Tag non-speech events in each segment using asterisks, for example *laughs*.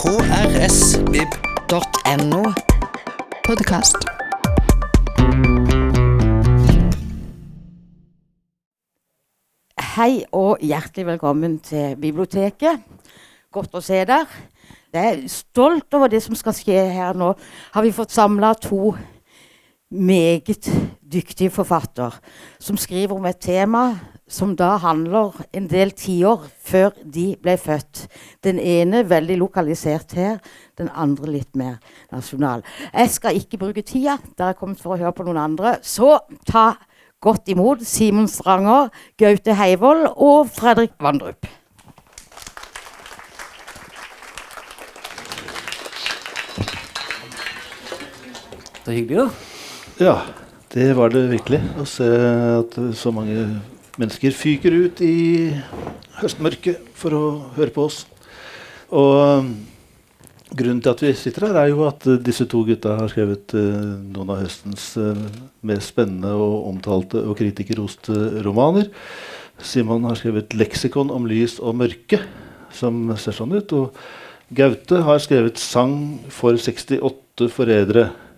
krsvib.no. Podkast. Hei og hjertelig velkommen til biblioteket. Godt å se deg. Jeg er stolt over det som skal skje her nå. Har vi fått samla to meget dyktig forfatter som skriver om et tema som da handler en del tiår før de ble født. Den ene veldig lokalisert her, den andre litt mer nasjonal. Jeg skal ikke bruke tida. Dere er kommet for å høre på noen andre. Så ta godt imot Simon Stranger, Gaute Heivold og Fredrik Vandrup. Så hyggelig, da. Ja, det var det virkelig. Å se at så mange mennesker fyker ut i høstmørket for å høre på oss. Og um, grunnen til at vi sitter her, er jo at uh, disse to gutta har skrevet uh, noen av høstens mest spennende og omtalte og kritikerroste romaner. Simon har skrevet 'Leksikon om lys og mørke', som ser sånn ut. Og Gaute har skrevet 'Sang for 68 forrædere'.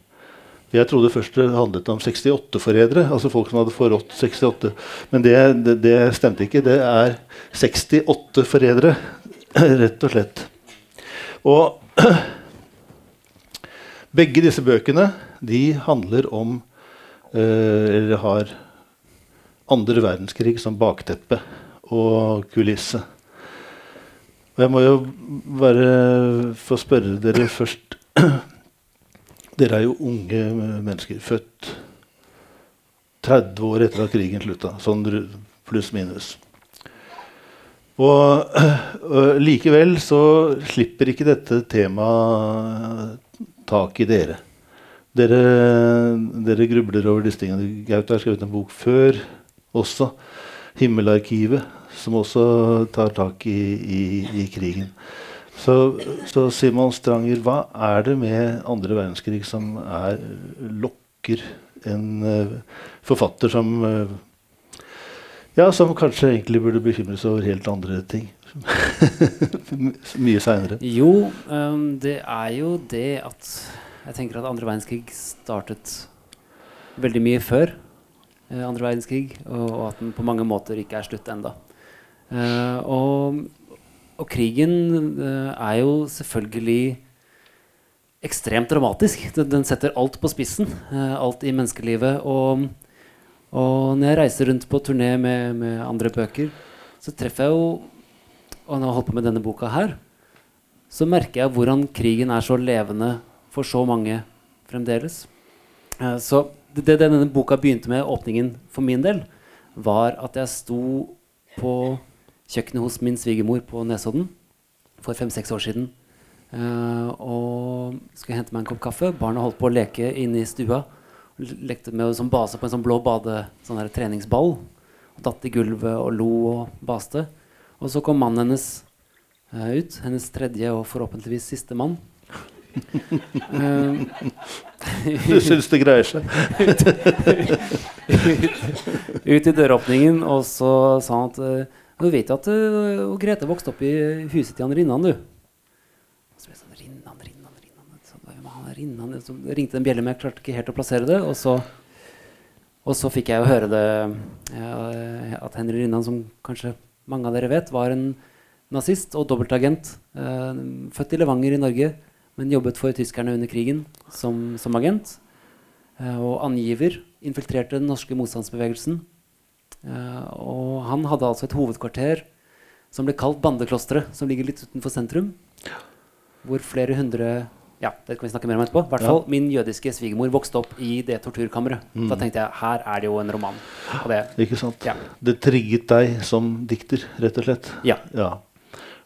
Jeg trodde først det handlet om 68-forrædere. Altså folk som hadde forrådt 68. Men det, det, det, stemte ikke. Det er 68 forrædere, *clears throat* rett og slett. Og *clears throat* begge disse bøkene de handler om eh, Eller har andre verdenskrig som bakteppe og kulisse. Og jeg må jo bare få spørre dere først *clears throat* dere er jo unge mennesker, født 30 år etter at krigen slutta. Sånn pluss-minus. Og, *clears throat* øh, likevel så slipper ikke dette temaet tak i dere. Dere, dere grubler over disse tingene. Gaute har skrevet en bok før også. 'Himmelarkivet', som også tar tak i, i, i krigen. Så, så, Simon Stranger, hva er det med andre verdenskrig som er, lokker en uh, forfatter som uh, Ja, som kanskje egentlig burde bekymre seg over helt andre ting? *laughs* Mye seinere. Jo, um, det er jo det at Jeg tenker at andre verdenskrig startet veldig mye før uh, andre verdenskrig, og, og, at den på mange måter ikke er slutt enda. og og krigen uh, er jo selvfølgelig ekstremt dramatisk. Den, setter alt på spissen. Uh, alt i menneskelivet. Og, og, når jeg reiser rundt på turné med, med, andre bøker, så treffer jeg jo Og når jeg holder på med denne boka her, så merker jeg hvordan krigen er så levende for så mange fremdeles. Uh, så det, det denne boka begynte med, åpningen for min del, var at jeg sto på kjøkkenet hos min svigermor på Nesodden for fem-seks år siden. Uh, og skulle hente meg en kopp kaffe. Barna holdt på å leke inne i stua. Lekte med som base på en sånn blå bade, sånn treningsball. Og datt i gulvet og lo og baste. Og så kom mannen hennes uh, ut. Hennes tredje og forhåpentligvis siste mann. uh, *laughs* du syns det greier seg? ut, *laughs* ut, ut, i døråpningen, og så sa han at du vet at uh, Grete vokste opp i huset til han Rinnan, du. Og Så ble det sånn, Rinnan, Rinnan, Rinnan. Så, han Rinnan. så ringte den bjelle, men jeg klarte ikke helt å plassere det. Og så, og så fikk jeg jo høre det ja, at Henry Rinnan, som kanskje mange av dere vet, var en nazist og dobbeltagent. Uh, født i Levanger i Norge, men jobbet for tyskerne under krigen som, som agent. Uh, og angiver. Infiltrerte den norske motstandsbevegelsen. Uh, og han hadde altså et hovedkvarter som ble kalt Bandeklosteret, som ligger litt utenfor sentrum. Hvor flere hundre ja, det kan vi snakke mer om etterpå. hvert fall ja. Min jødiske svigermor vokste opp i det torturkammeret. Mm. Da tenkte jeg her er det jo en roman. Det, Ikke sant? Ja. Det trigget deg som dikter, rett og slett? Ja. ja.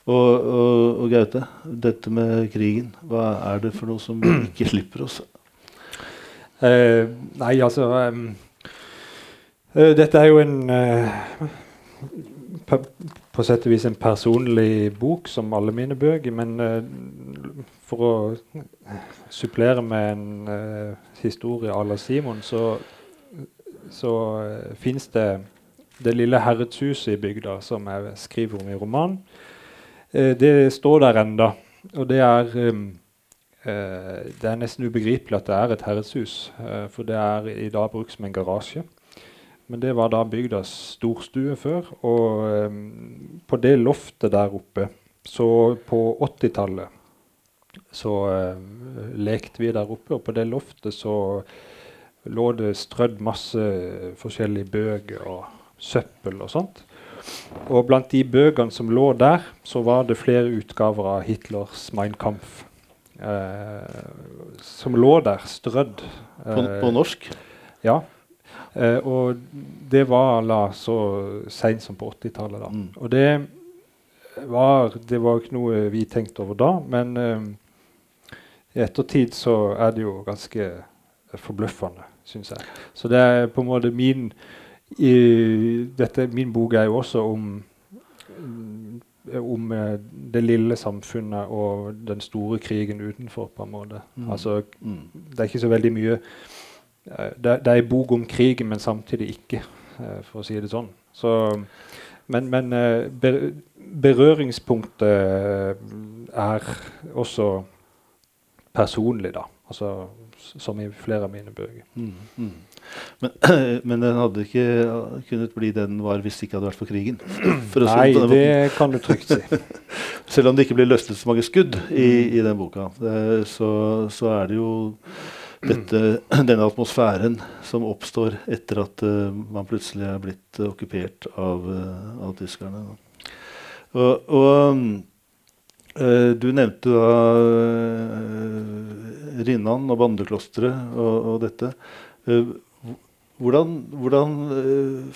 Og, og, og, Gaute, dette med krigen, hva er det for noe som ikke slipper oss? Uh, nei, altså um Eh, dette er jo en uh, På sett og vis en personlig bok, som alle mine bøker. Men uh, for å supplere med en historie à la Simon, så, så fins det det lille herredshuset i bygda som jeg skriver om i romanen. det står der enda. og det er eh, Det er nesten ubegripelig at det er et herredshus, eh, for det er i dag brukt som en garasje. Men det var da bygdas storstue før, og um, på det loftet der oppe Så på 80-tallet så uh, lekte vi der oppe, og på det loftet så lå det strødd masse forskjellige bøker og søppel og sånt. Og blant de bøkene som lå der, så var det flere utgaver av Hitlers Mein Kampf. Eh, som lå der, strødd. På, på norsk? Ja. Eh, og det var la, så seint som på 80-tallet. da. Mm. Og det var, det var ikke noe vi tenkte over da, men eh, i ettertid så er det jo ganske forbløffende, syns jeg. Så det er på en måte min i, dette, Min bok er jo også om om eh, det lille samfunnet og den store krigen utenfor. på en måte. Mm. Altså, Mm. Det er ikke så veldig mye Det, det er en bok om krigen, men samtidig ikke, eh, for å si det sånn. Så, men men eh, ber, berøringspunktet er også personlig, da. Altså, som i flere av mine bøker. Mm. Mm. Men, *clears throat* men den hadde ikke kunnet bli den var hvis det ikke hadde vært for krigen. *clears throat* For Nei, det det kan du trygt si. *laughs* Selv om det ikke blir løsnet så mange skudd i, i den boka, så, så er det jo dette, *clears throat* denne atmosfæren som oppstår etter at uh, man plutselig er blitt uh, okkupert av, uh, av tyskerne. da. Og, og eh, du nevnte da Rinnan og bandeklosteret og, og dette. Hvordan, hvordan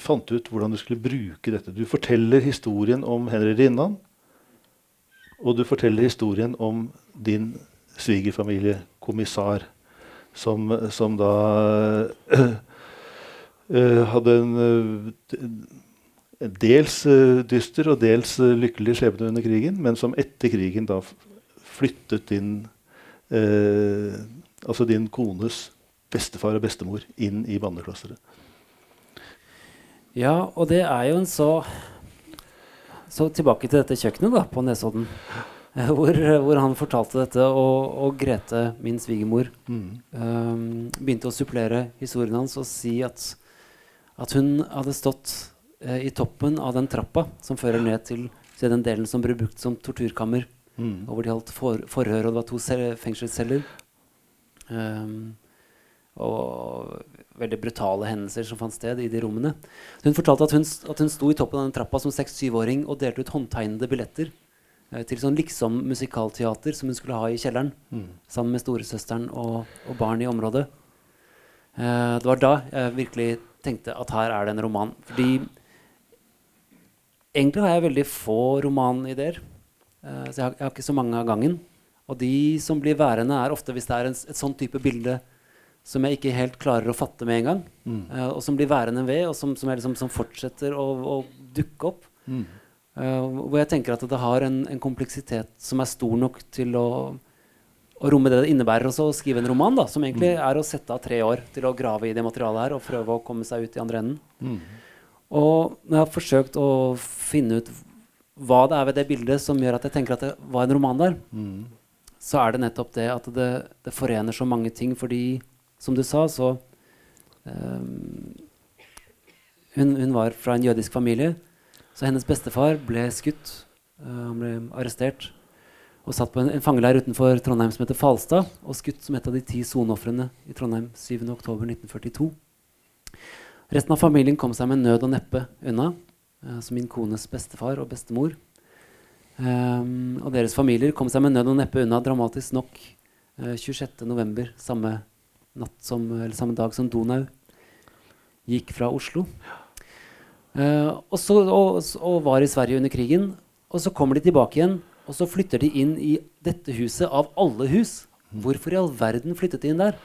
fant du ut hvordan du skulle bruke dette? Du forteller historien om Henry Rinnan. Og du forteller historien om din svigerfamilie, kommissar, som, som da eh, hadde en eh, dels eh, dyster og dels eh, lykkelig skjebne under krigen, men som etter krigen da flyttet din eh, Altså din kones bestefar og bestemor inn i bandeklosteret. Ja, og det er jo en så Så tilbake til dette kjøkkenet da, på Nesodden. *laughs* Hvor, hvor han fortalte dette, og, og Grete, min svigermor, um, begynte å supplere historien hans og si at, at hun hadde stått uh, i toppen av den trappa som fører ned til, den delen som ble brukt som torturkammer, Mm. og hvor de holdt for, forhør, og det var to fengselsceller. Um, og veldig brutale hendelser som fant sted i de rommene. Så hun fortalte at hun, at hun sto i toppen av den trappa som 6-7-åring og delte ut håndtegnede billetter til sånn liksom musikalteater som hun skulle ha i kjelleren Mm. sammen med storesøsteren og, og barn i området. Eh, det var da jeg virkelig tenkte at her er det en roman. Fordi egentlig har jeg veldig få romanideer. Eh, så jeg har, jeg har ikke så mange av gangen. Og de som blir værende, er ofte hvis det er en, et sånn type bilde som jeg ikke helt klarer å fatte med en gang. Mm. eh, og som blir værende ved, og som, som, liksom, som fortsetter å, å dukke opp. Mm. Eh, hvor jeg tenker at det har en, en kompleksitet som er stor nok til å, å romme det det innebærer også å skrive en roman, da, som egentlig er å sette av tre år til å grave i det materialet her og prøve å komme seg ut i andre enden. Mm. Og jeg har forsøkt å finne ut hva det er ved det bildet som gjør at jeg tenker at det var en roman der, Mm. så er det nettopp det at det, det forener så mange ting. Fordi, som du sa, så um, hun, hun var fra en jødisk familie. Så hennes bestefar ble skutt. Uh, han ble arrestert og satt på en, en fangeleir utenfor Trondheim som heter Falstad, og skutt som et av de ti soneofrene i Trondheim 7.10.1942. Resten av familien kom seg med nød og neppe unna, uh, som min kones bestefar og bestemor. Um, og deres familier kom seg med nød og neppe unna dramatisk nok uh, 26.11., samme, samme dag som Donau gikk fra Oslo. Eh, og, så, og, og var i Sverige under krigen. Og så kommer de tilbake igjen, og så flytter de inn i dette huset av alle hus. Hvorfor i all verden flyttet de inn der?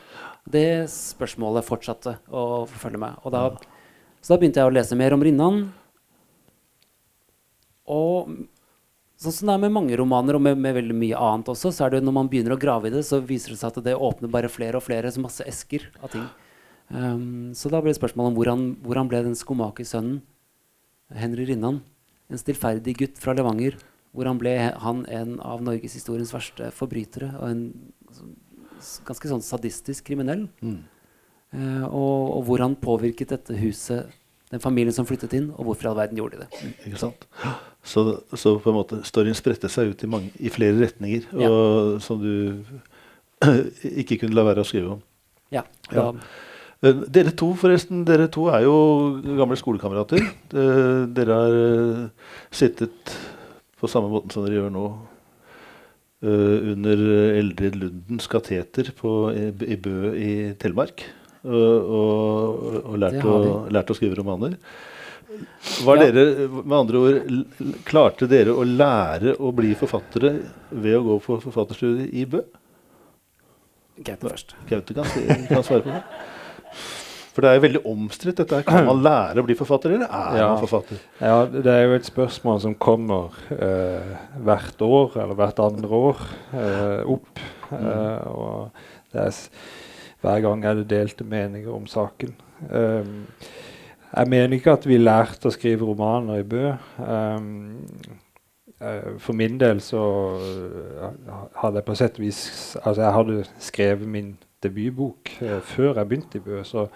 Det spørsmålet fortsatte å forfølge meg. Og da, så da begynte jeg å lese mer om Rinnan. Og sånn som det er med mange romaner, og med, med veldig mye annet også, så er det når man begynner å grave i det, så viser det seg at det åpner bare flere og flere, så masse esker av ting. Um, så da ble det spørsmålet om hvor han, hvor han ble den skomakersønnen Henry Rinnan. En stillferdig gutt fra Levanger hvor han ble han en av norgeshistoriens verste forbrytere. Og en ganske sånn sadistisk kriminell. Mm. Eh, og, og hvor han påvirket dette huset, den familien som flyttet inn, og hvorfor i all verden gjorde de det. Ikke sant? Så, så på en måte storyen spredte seg ut i, mange, i flere retninger, Ja. som du *clears throat* ikke kunne la være å skrive om. Ja, Ja. da, Eh, Dere to forresten, dere to er jo gamle skolekamerater. Eh, Dere har eh, sittet på samme måten som dere gjør nå eh, under Eldrid Lundens kateter på, i, Bø i Telemark. Og, og, lært, å, lært å skrive romaner. Var Ja. dere, med andre ord, Klarte dere å lære å bli forfattere ved å gå på forfatterstudiet i Bø? Gaute først. Gaute kan, kan svare på det. For det er jo veldig omstridt. dette. Kan man *clears throat* lære å bli forfatter, eller er Ja. man forfatter? Ja, det er jo et spørsmål som kommer eh, hvert år, eller hvert andre år, eh, opp. Eh, og er, hver gang er det delte meninger om saken. Um, jeg mener ikke at vi lærte å skrive romaner i Bø. Um, for min del så eh, hadde jeg på sett vis Altså, jeg hadde skrevet min debutbok eh, før jeg begynte i Bø. så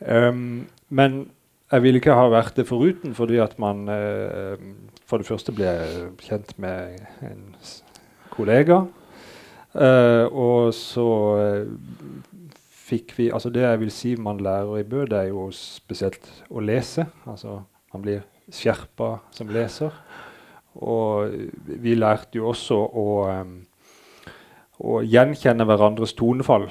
Um, men jeg ville ikke ha vært det foruten, fordi at man uh, For det første ble kjent med en kollega. Uh, og så eh, fikk vi Altså det jeg vil si man lærer i Bø, det er jo spesielt å lese. Altså man blir skjerpa som leser. Og vi lærte jo også å, um, å gjenkjenne hverandres tonefall.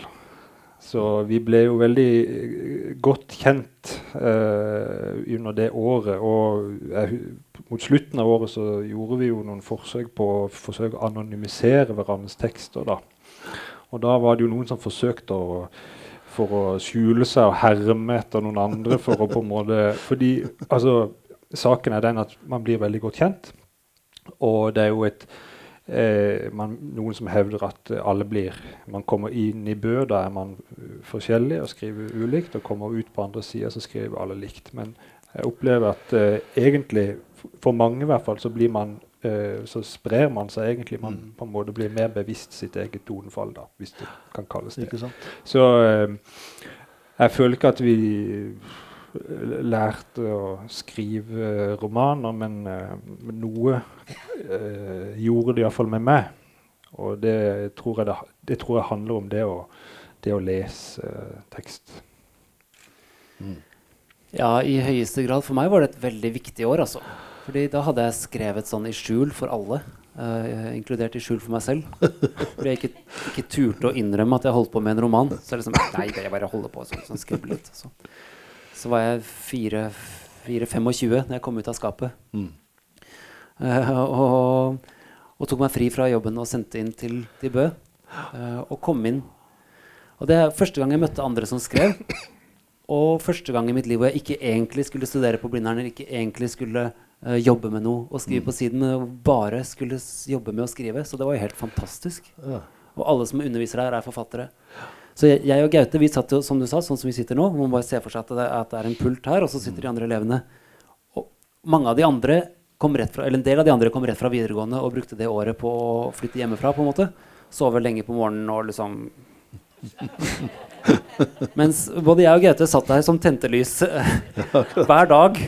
Så vi ble jo veldig eh, godt kjent eh, under det året. Og jeg, mot slutten av året så gjorde vi jo noen forsøk på å forsøke å anonymisere hverandres tekster. da. Og da var det jo noen som forsøkte å for å skjule seg og herme etter noen andre. for å på en måte, fordi altså, Saken er den at man blir veldig godt kjent. Og det er jo et eh, man, noen som hevder at eh, alle blir Man kommer inn i Bø, da er man uh, forskjellig og skriver ulikt. Og kommer ut på andre sida, så skriver alle likt. Men jeg opplever at eh, egentlig, for mange i hvert fall, så blir man eh, så sprer man seg egentlig. Man Mm. på en måte blir mer bevisst sitt eget tonefall, da, hvis det kan kalles det. Ikke sant? Så eh, jeg føler ikke at vi eh, lærte å skrive romaner, men, eh, men noe eh, gjorde det iallfall med meg. Og det tror, jeg det, det tror jeg handler om det å, det å lese eh, tekst. Ja, i høyeste grad. For meg var det et veldig viktig år, altså. Fordi da hadde jeg skrevet sånn i skjul for alle. Uh, inkludert i skjul for meg selv. Fordi jeg ikke, ikke turte å innrømme at jeg holdt på med en roman. Så jeg liksom, nei, jeg bare holder på sånn, sånn litt. Så. Så var jeg 4-25 da jeg kom ut av skapet. Mm. Uh, og, og tok meg fri fra jobben og sendte inn til, til Bø. Uh, og kom inn. Og det er første gang jeg møtte andre som skrev. Og første gang i mitt liv hvor jeg ikke egentlig skulle studere på Blindern, eller ikke egentlig skulle uh, jobbe med noe og skrive på siden, men bare skulle jobbe med å skrive. Så det var jo helt fantastisk. Ja. Og alle som underviser her, er forfattere. Så jeg, jeg og Gaute vi satt jo, som du sa, sånn som vi sitter nå. Man bare ser for seg at det, at det er en pult her, og så sitter de andre elevene. Og mange av de andre kom rett fra, eller En del av de andre kom rett fra videregående og brukte det året på å flytte hjemmefra. på en måte. Sove lenge på morgenen og liksom *laughs* Mens både jeg og Gaute satt der som tente lys *laughs* hver dag.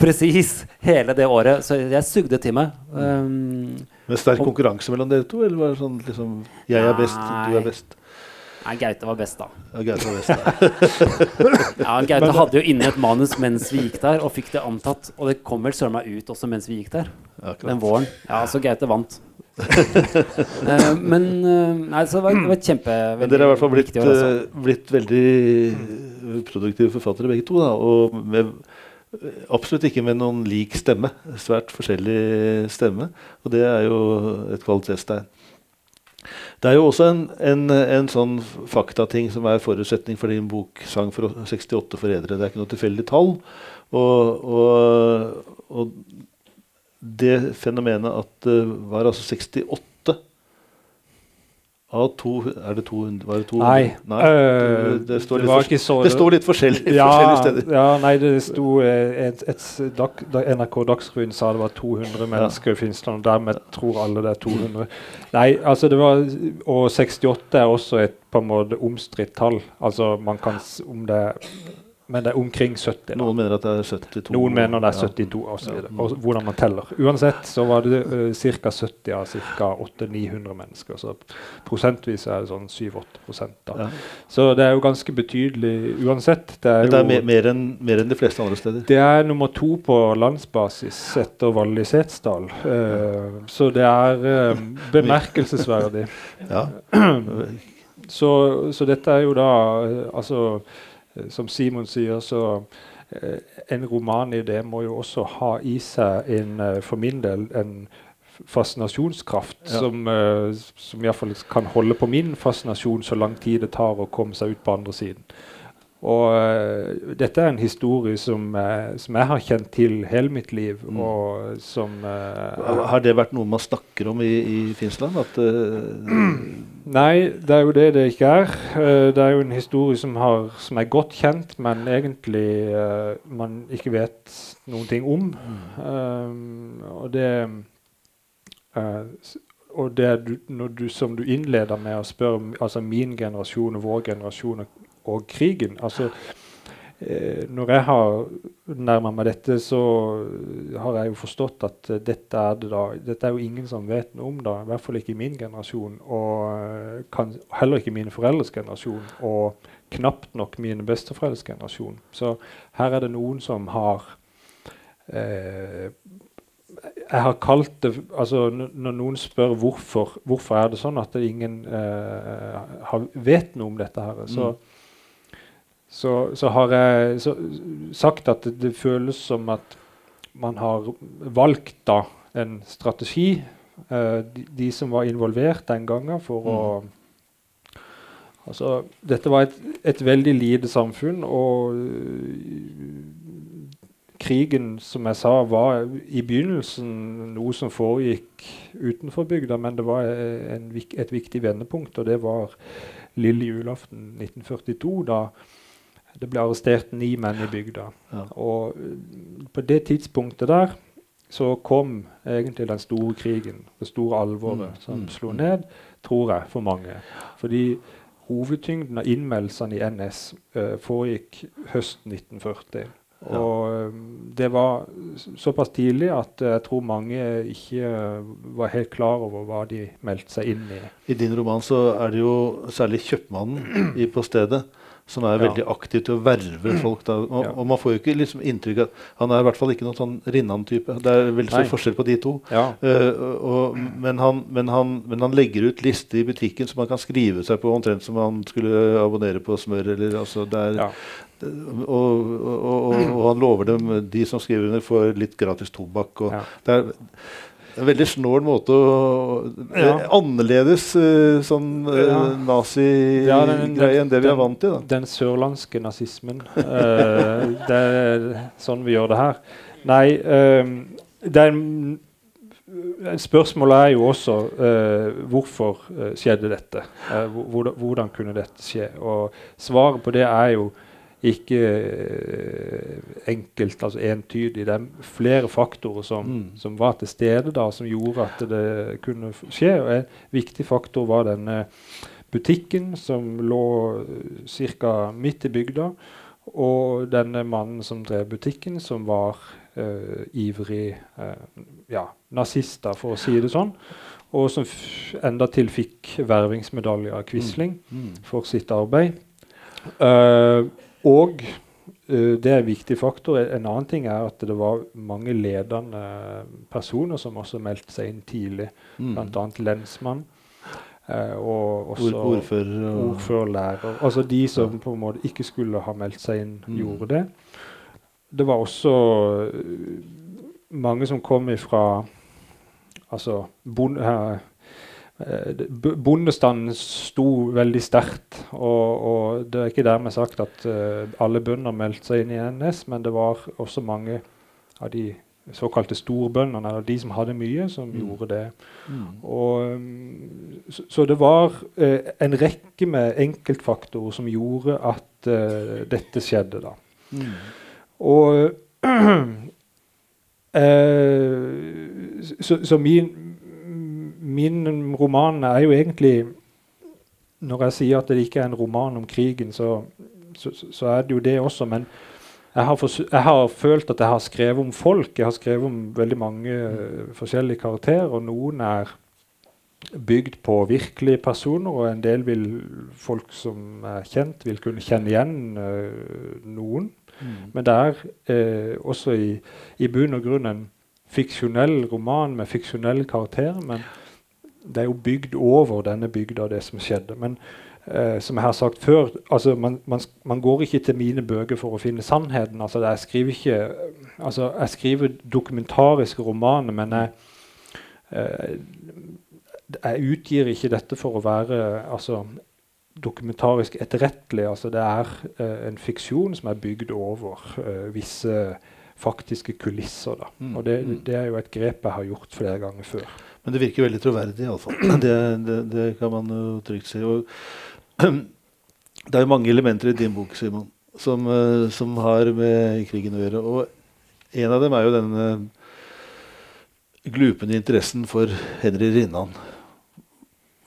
Presis hele det året. Så jeg sugde til meg. Um, Med sterk konkurranse mellom dere to? Eller var det sånn liksom Jeg er best, du er best? Nei, Gaute var best, da. Ja, Gaute var best. da *laughs* Ja, Gaute hadde jo inne et manus mens vi gikk der, og fikk det antatt. Og det kom vel søren meg ut også mens vi gikk der. Akkurat. Den våren. Ja, så Gaute vant. Eh, men eh, Nei, så det var, det var kjempe Men dere er i hvert fall blitt, år, altså. eh, blitt veldig produktive forfattere begge to. Da, og med, absolutt ikke med noen lik stemme. Svært forskjellig stemme. Og det er jo et kvalitetstegn. Det er jo også en, en, en sånn faktating som er forutsetning for din bok 'Sang for 68 forrædere'. Det er ikke noe tilfeldig tall. Og, og, og det fenomenet at det var altså 68 Av to, er det 200? Var det 200? Nei. nei det, det, står det så det står litt forskjellig, ja, *laughs* forskjellige steder. ja, nei, det sto et, et, et, NRK Dagsrevyen sa det var 200 mennesker i Finland, og dermed tror alle det er 200. Nei, altså det var Og 68 er også et på en måte omstridt tall. Altså man kan om det Men det er omkring 70. da. Noen mener at det er 72. Noen mener det er Ja. 72 så Ja. Og hvordan man teller. Uansett så var det uh, ca. 70 av ca. 800-900 mennesker. Så prosentvis er det sånn 7-8 da. Så det er jo ganske betydelig uansett. Det er, det er jo, mer, enn mer enn de fleste andre steder. det er nummer to på landsbasis etter Valle i Setesdal. Uh, så det er uh, bemerkelsesverdig. Ja. *clears throat* Så, så dette er jo da eh, altså Som Simon sier, så eh, En roman i det må jo også ha i seg en, eh, for min del en fascinasjonskraft Ja. som, uh, som iallfall kan holde på min fascinasjon så lang tid det tar å komme seg ut på andre siden. Og eh, dette er en historie som, eh, som jeg har kjent til hele mitt liv, Mm. og som eh, Har det vært noe man snakker om i, i Finland? At, Nei, det er jo det det ikke er. Det er jo en historie som, har, som er godt kjent, men egentlig man ikke vet noen ting om. Um, og det uh, og det du, du, som du innleder med å spørre altså min generasjon og vår generasjon og, og krigen altså eh, Når jeg har nærma meg dette, så har jeg jo forstått at dette er det da Dette er jo ingen som vet noe om, da, i hvert fall ikke i min generasjon. Og eh, kan, heller ikke mine foreldres generasjon, og knapt nok mine besteforeldres generasjon. Så her er det noen som har eh, jeg har kalt det altså Når noen spør hvorfor hvorfor er det sånn at ingen eh, har, vet noe om dette, her, så, så, så har jeg så, sagt at det, det føles som at man har valgt da en strategi, uh, de, de som var involvert den gangen, for å Altså, dette var et, et veldig lite samfunn, og uh, krigen, som jeg sa, var i begynnelsen noe som foregikk utenfor bygda, men det var eh, en, et viktig vendepunkt, og det var lille julaften 1942, da det ble arrestert ni menn i bygda. Ja. Og øh, på det tidspunktet der så kom egentlig den store krigen, det store alvoret, Mm, som mm, slo ned, tror jeg, for mange. Fordi hovedtyngden av innmeldelsene i NS uh, foregikk høsten 1940. Ja. Og eh, det var såpass tidlig at jeg tror mange ikke eh, var helt klar over hva de meldte seg inn i. I din roman så er det jo særlig kjøpmannen i, på stedet som er veldig aktiv til å verve folk. Da. Og, og man får jo ikke liksom inntrykk av Han er i hvert fall ikke noen sånn Rinnan-type. Det er veldig stor Nei. forskjell på de to. Ja. Uh, og, men, han, men, han, men han legger ut lister i butikken som man kan skrive seg på omtrent som man skulle abonnere på smør. Eller, altså, er, Ja. og, og han lover dem, de som skriver under, får litt gratis tobakk. Og Ja. Det er en veldig snål måte å Ja. eh, Annerledes eh, sånn eh, Ja. nazi-greie Ja, den- den- enn det vi er vant til. da. Den sørlandske nazismen. uh, det er sånn vi gjør det her. Nei, um, det er Spørsmålet er jo også uh, hvorfor skjedde dette? Uh, hvordan, hvordan kunne dette skje? Og svaret på det er jo ikke eh, enkelt, altså entydig. Det er flere faktorer som, Mm. som var til stede da, som gjorde at det kunne skje. Og en viktig faktor var denne butikken som lå ca. midt i bygda. Og denne mannen som drev butikken, som var uh, ivrig uh, ja, nazist, da, for å si det sånn. Og som endatil fikk vervingsmedalje av Quisling Mm. for sitt arbeid. Eh, og uh, det er en viktig faktor. En annen ting er at det var mange ledende personer som også meldte seg inn tidlig. Mm. Bl.a. lensmann. Uh, og også Ord, ordfører og ordførerlærer. Altså de som på en måte ikke skulle ha meldt seg inn, Mm. gjorde det. Det var også øh, mange som kom ifra Altså bond, eh, eh, b- Bondestanden sto veldig sterkt. Og, og det er ikke dermed sagt at uh, alle bønder meldte seg inn i NS, men det var også mange av de såkalte storbøndene, eller de som hadde mye, som gjorde det. Og, um, så, så det var uh, en rekke med enkeltfaktorer som gjorde at uh, dette skjedde. da. Og *clears throat* eh, så, så min, min roman er jo egentlig Når jeg sier at det ikke er en roman om krigen, så, så, så er det jo det også. Men jeg har, jeg har følt at jeg har skrevet om folk. Jeg har skrevet om veldig mange uh, forskjellige karakterer. Og noen er bygd på virkelige personer, og en del vil folk som er kjent, vil kunne kjenne igjen uh, noen. Men det er uh, også i, i bunn og grunn en fiksjonell roman med fiksjonelle karakterer. Men det er jo bygd over denne bygda, det som skjedde. Men eh, som jeg har sagt før, altså man, man, man går ikke til mine bøker for å finne sannheten. Altså jeg skriver ikke altså Jeg skriver dokumentariske romaner, men jeg, eh, jeg utgir ikke dette for å være altså, dokumentarisk etterrettelig. Altså, det er eh, en fiksjon som er bygd over eh, visse faktiske kulisser. Da. Mm. Og det, Mm. det er jo et grep jeg har gjort flere ganger før. Men det virker veldig troverdig, iallfall. *clears throat* Det, det, det kan man jo trygt si. Og, *clears throat* det er jo mange elementer i din bok, Simon, som, eh, som har med krigen å gjøre. Og en av dem er jo den eh, glupende interessen for Henry Rinnan.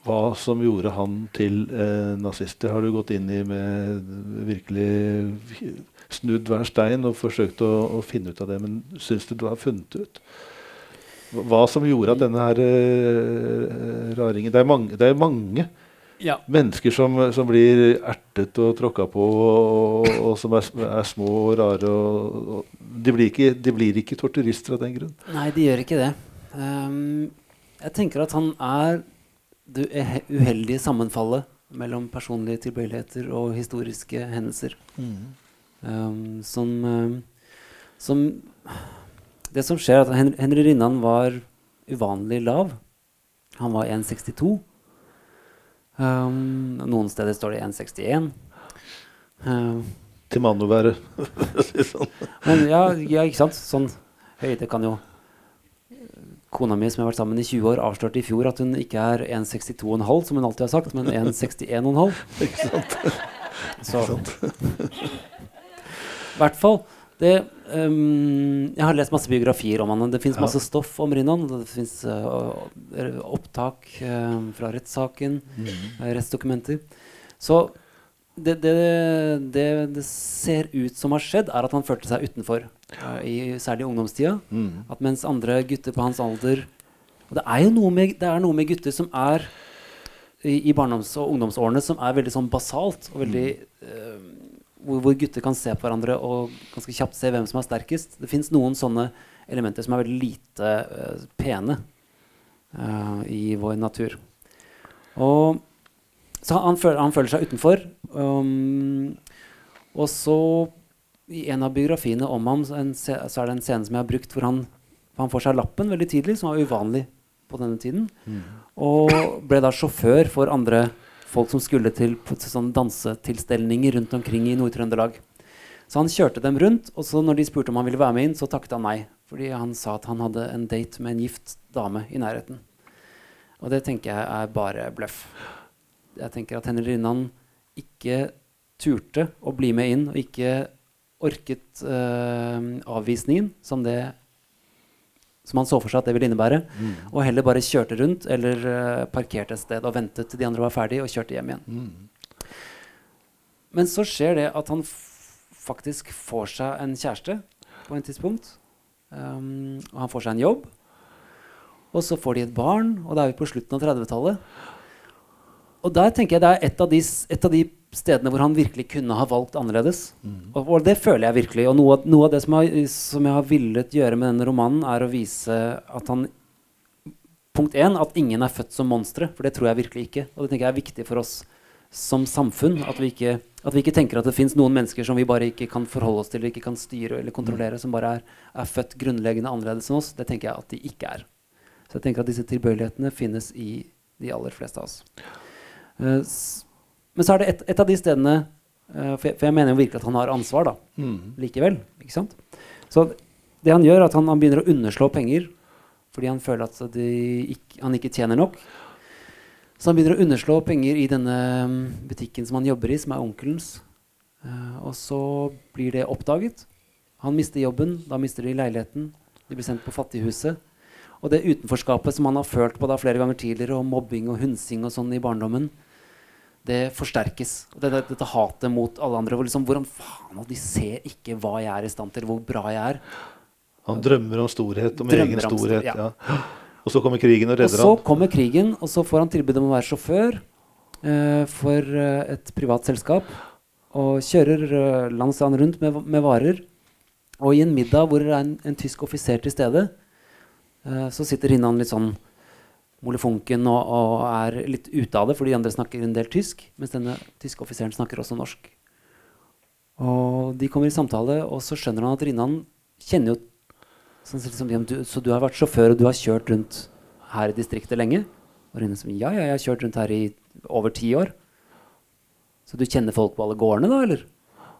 Hva som gjorde han til eh, nazist. Det har du gått inn i med virkelig snudd hver stein og forsøkt å, å finne ut av det. Men syns du du har funnet det ut? Hva som gjorde at denne her uh, raringen Det er mange, det er mange Ja. mennesker som, som blir ertet og tråkka på, og, og som er, er små og rare. Og, og de, blir ikke, de blir ikke torturister av den grunn. Nei, de gjør ikke det. Um, jeg tenker at han er det uheldige sammenfallet mellom personlige tilbøyeligheter og historiske hendelser. Ehm, som, um, som Det som skjer, er at Hen Henry Rinnan var uvanlig lav. Han var 1,62. Um, noen steder står det 1,61. Um, Til mann å være. *laughs* sånn. men ja, ja, ikke sant? Sånn høyde kan jo Kona mi som har vært sammen i 20 år, avslørte i fjor at hun ikke er 1,62,5, som hun alltid har sagt, men 1,61,5. *laughs* Ikke sant? Så I hvert fall. Det, um, jeg har lest masse biografier om han. Det fins masse stoff om Rinnan. Det fins opptak uh, fra rettssaken, eh, rettsdokumenter. Så det, det, det det ser ut som har skjedd, er at han følte seg utenfor. eh, i, særlig i ungdomstida. Mm. At mens andre gutter på hans alder Og det er jo noe med, det er noe med gutter som er i, i barndoms- og ungdomsårene som er veldig sånn basalt. og veldig eh, hvor, hvor gutter kan se på hverandre og ganske kjapt se hvem som er sterkest. Det fins noen sånne elementer som er veldig lite uh, pene uh, i vår natur. Og så han, føler, han føler seg utenfor. Um, og så, i en av biografiene om ham, så, se- så er det en scene som jeg har brukt hvor han, han får seg lappen veldig tidlig, som var uvanlig på denne tiden. Og ble da sjåfør for andre folk som skulle til, sånn dansetilstelninger rundt omkring i Nord-Trøndelag. Så han kjørte dem rundt, og så når de spurte om han ville være med inn, så takket han nei. Fordi han sa at han hadde en date med en gift dame i nærheten. Og det tenker jeg er bare bløff. Jeg tenker at Henry Rinnan ikke turte å bli med inn, og ikke orket eh, avvisningen som det som han så for seg at det ville innebære, og heller bare kjørte rundt eller uh, parkerte et sted og ventet til de andre var ferdige, og kjørte hjem igjen. Men så skjer det at han faktisk får seg en kjæreste på en tidspunkt. Um, og han får seg en jobb. Og så får de et barn, og da er vi på slutten av 30-tallet. Og der tenker jeg det er et av, de, et av de stedene hvor han virkelig kunne ha valgt annerledes. Og, og det føler jeg virkelig. Og noe, noe av det som, har, som jeg har villet gjøre med denne romanen, er å vise at han Punkt én, at ingen er født som monstre. For det tror jeg virkelig ikke. Og det tenker jeg er viktig for oss som samfunn. At vi ikke, at vi ikke tenker at det fins noen mennesker som vi bare ikke kan forholde oss til, eller ikke kan styre eller kontrollere, som bare er, er født grunnleggende annerledes enn oss. Det tenker jeg at de ikke er. Så jeg tenker at disse tilbøyelighetene finnes i de aller fleste av oss. S- men så er det et, et av de stedene eh, for, jeg, for jeg mener jo virkelig at han har ansvar, da Mm. likevel. Ikke sant? Så det han gjør, er at han, han begynner å underslå penger fordi han føler at ikke, han ikke tjener nok. Så han begynner å underslå penger i denne mm, butikken som han jobber i, som er onkelens. Eh, og så blir det oppdaget. Han mister jobben, da mister de leiligheten. De blir sendt på Fattighuset. Og det utenforskapet som han har følt på da flere ganger tidligere, og mobbing og hunsing og sånn i barndommen, det forsterkes. Og det, det, dette hatet mot alle andre. Hvor liksom, hvordan faen, og De ser ikke hva jeg er i stand til, hvor bra jeg er. Han drømmer om storhet, om Drømmer egen om storhet. ja. Ja. Og så kommer krigen og redder Og så han. kommer krigen, og så får han tilbud om å være sjåfør eh, for eh, et privat selskap. Og kjører uh, lands og land rundt med, med varer. Og i en middag hvor det er en, en tysk offiser til stede, eh, så sitter Rinnan litt sånn molefonken og, og er litt ute av det, for de andre snakker en del tysk. Mens denne tyske offiseren snakker også norsk. Og de kommer i samtale, og så skjønner han at Rinnan kjenner jo Sånn, som liksom, du, så du har vært sjåfør, og du har kjørt rundt her i distriktet lenge? Og Rinnan som, ja, ja, jeg har kjørt rundt her i over ti år. Så du kjenner folk på alle gårdene, da, eller?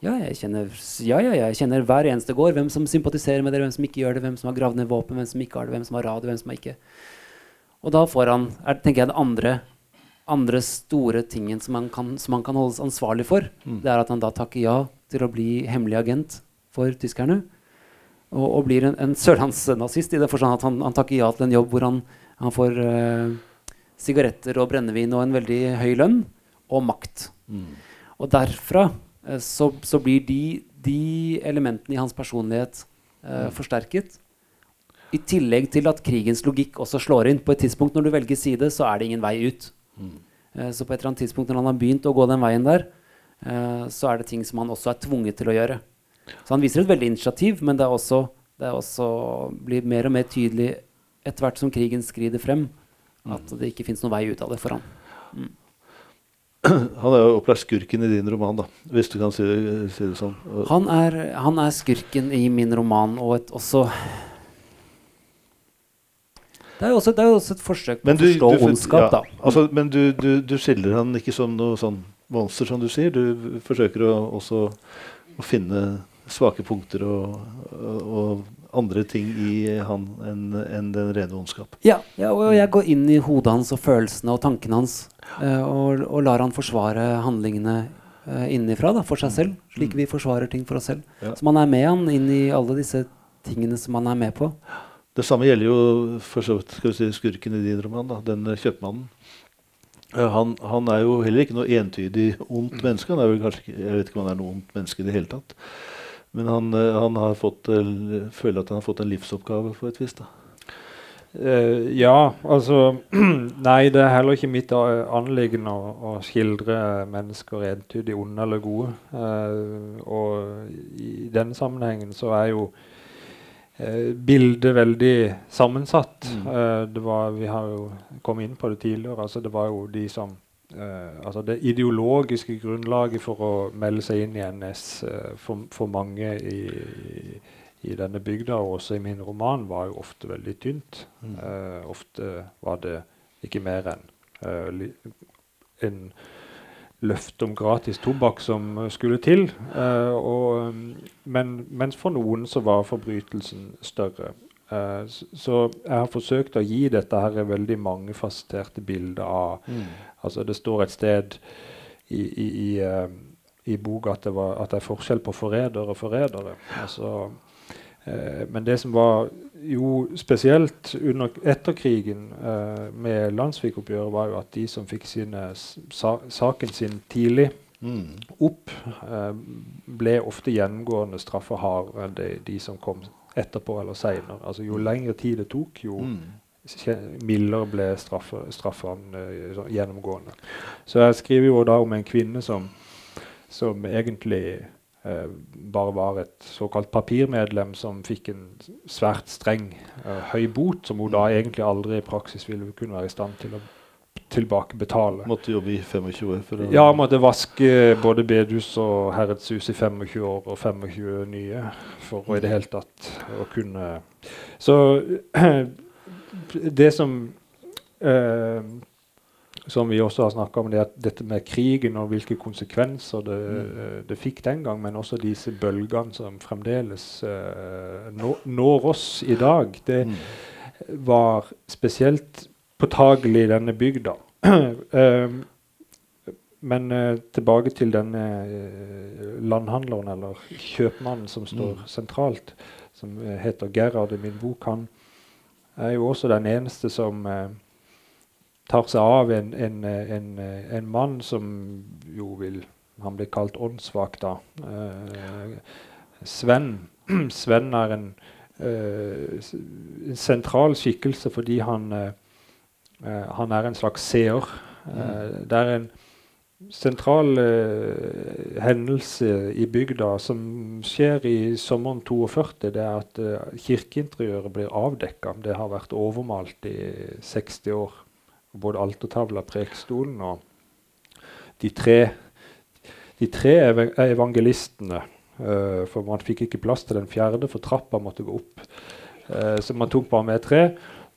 Ja, jeg kjenner, ja, ja, jeg kjenner hver eneste gård. Hvem som sympatiserer med dere, hvem som ikke gjør det, hvem som har gravd ned våpen, hvem som ikke har det, hvem som har radio, hvem som har ikke. Og da får han, er, tenker jeg, det andre, andre store tingen som han, kan, som han kan holdes ansvarlig for, det er at han da takker ja til å bli hemmelig agent for tyskerne. Og, og blir en, en sørlandsnazist i det forstand at han, han takker ja til en jobb hvor han, han får uh, sigaretter og brennevin og en veldig høy lønn og makt. Og derfra uh, så, så blir de, de elementene i hans personlighet eh, forsterket. I tillegg til at krigens logikk også slår inn. På et tidspunkt når du velger side, så er det ingen vei ut. Eh, så på et eller annet tidspunkt når han har begynt å gå den veien der, eh, så er det ting som han også er tvunget til å gjøre. Så han viser et veldig initiativ, men det også, det også blir mer og mer tydelig etter hvert som krigen skrider frem, at det ikke fins noen vei ut av det for han. *clears throat* Han er jo opplagt skurken i din roman, da, hvis du kan si det, si det sånn. Han er, han er skurken i min roman, og et, også det er, jo også, det er jo også et forsøk på å forstå du, ondskap, da. Altså, men du, du, du skildrer han ikke som noe sånn monster, som du sier. Du forsøker å, også å finne svake punkter og, og, og andre ting i han enn en den rene ondskap. Ja, ja, og jeg går inn i hodet hans og følelsene og tankene hans, Uh, og, og lar han forsvare handlingene uh, innenfra da, for seg selv, slik vi forsvarer ting for oss selv. Ja. Så man er med han inn i alle disse tingene som man er med på. Det samme gjelder jo for så vidt si, skurken i din roman, da, den eh, kjøpmannen. Eh, Han, han er jo heller ikke noe entydig ondt menneske. Han er vel kanskje jeg vet ikke om han er noe ondt menneske i det hele tatt. Men han, eh, han fått, føler at han har fått en livsoppgave på et vis. da. Uh, ja, altså *clears throat* Nei, det er heller ikke mitt anliggende å, å skildre mennesker entydig onde eller gode. Uh, og i den sammenhengen så er jo bildet veldig sammensatt. Eh, det var, vi har jo kommet inn på det tidligere. altså Det var jo de som eh, altså Det ideologiske grunnlaget for å melde seg inn i NS eh, for, for mange i, i denne bygda, og også i min roman, var jo ofte veldig tynt. Eh, ofte var det ikke mer enn eh, en løfte om gratis tobakk som skulle til. Eh, og, men, mens for noen så var forbrytelsen større. Eh, så jeg har forsøkt å gi dette her veldig mange fasiterte bilder av Altså det står et sted i, i, i, uh, i boka at at det er forskjell på forrædere og forrædere. Altså, Eh, men det som var jo spesielt under, etter krigen eh, med landssvikoppgjøret, var jo at de som fikk sine sa, saken sin tidlig opp, eh, ble ofte gjennomgående straffa hardere enn de, de som kom etterpå eller seinere. Altså, jo lengre tid det tok, jo mm. mildere ble straffene eh, gjennomgående. Så jeg skriver jo da om en kvinne som, som egentlig bare var et såkalt papirmedlem som fikk en svært streng uh, høy bot, som hun da egentlig aldri i praksis ville kunne være i stand til å tilbakebetale. Måtte jobbe i 25 år for det. Ja, måtte vaske både bedehus og herredshus i 25 år og 25 nye for å i det hele tatt å kunne Så *clears throat* det som eh, som vi også har snakka om, det at dette med krigen og hvilke konsekvenser det, eh, det fikk den gang, men også disse bølgene som fremdeles uh, nå, når oss i dag, det var spesielt påtagelig i denne bygda. *clears throat* Eh, men uh, tilbake til denne uh, landhandleren, eller kjøpmannen, som står sentralt, som heter Gerhard i min bok. Han er jo også den eneste som tar seg av en, en, en, en mann som jo vil Han blir kalt åndssvak, da. Eh, Sven. *clears throat* Sven er en, eh, sentral skikkelse fordi han, eh, eh, han er en slags seer. Eh, det er en sentral eh, hendelse i bygda som skjer i sommeren 42, det er at kirkeinteriøret blir avdekka. Det har vært overmalt i 60 år. Både altertavla, prekestolen og de tre, de tre evangelistene. Uh, for man fikk ikke plass til den fjerde, for trappa måtte gå opp. Uh, så man tok bare med tre.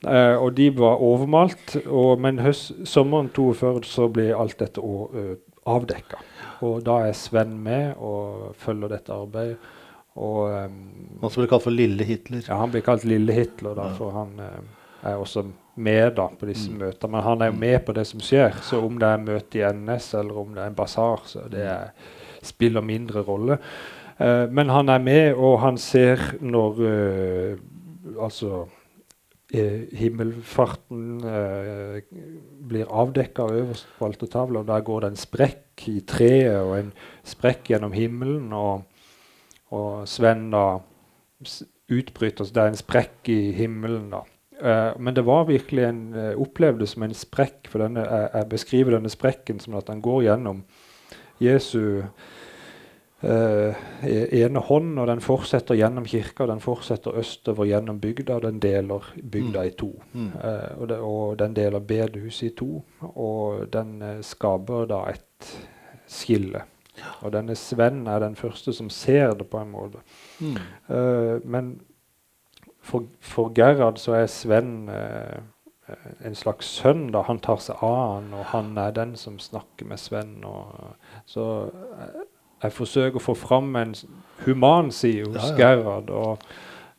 Uh, og de var overmalt. Og, men høst, sommeren 42 så ble alt dette uh, avdekka. Og da er Sven med og følger dette arbeidet. Og um, Han som ble kalt for Lille Hitler. ja, Han blir kalt Lille Hitler, da, for han er også med da på disse møtene. Men han er jo med på det som skjer. Så om det er møte i NS eller om det er en basar, så det er, spiller mindre rolle. Uh, men han er med, og han ser når uh, Altså eh, himmelfarten blir avdekka øverst på altertavla, og der går det en sprekk i treet og en sprekk gjennom himmelen. og og Sven da utbryter så det er en sprekk i himmelen. da. Eh, men det var virkelig en uh, opplevd som en sprekk, for denne, jeg, jeg beskriver denne sprekken som at den går gjennom Jesu eh, e- ene hånd, og den fortsetter gjennom kirka, og den fortsetter østover gjennom bygda, og den deler bygda i to. Mm. Eh, og, det, og den deler bedehuset i to, og den eh, skaper da et skille. Og denne Sven er den første som ser det, på en måte. Mm. Eh, men for, for Gerhard så er Sven eh, en slags sønn. da, Han tar seg av han, og han er den som snakker med Sven. Og, så eh, jeg forsøker å få fram en human side hos Ja, ja. Gerhard. Og,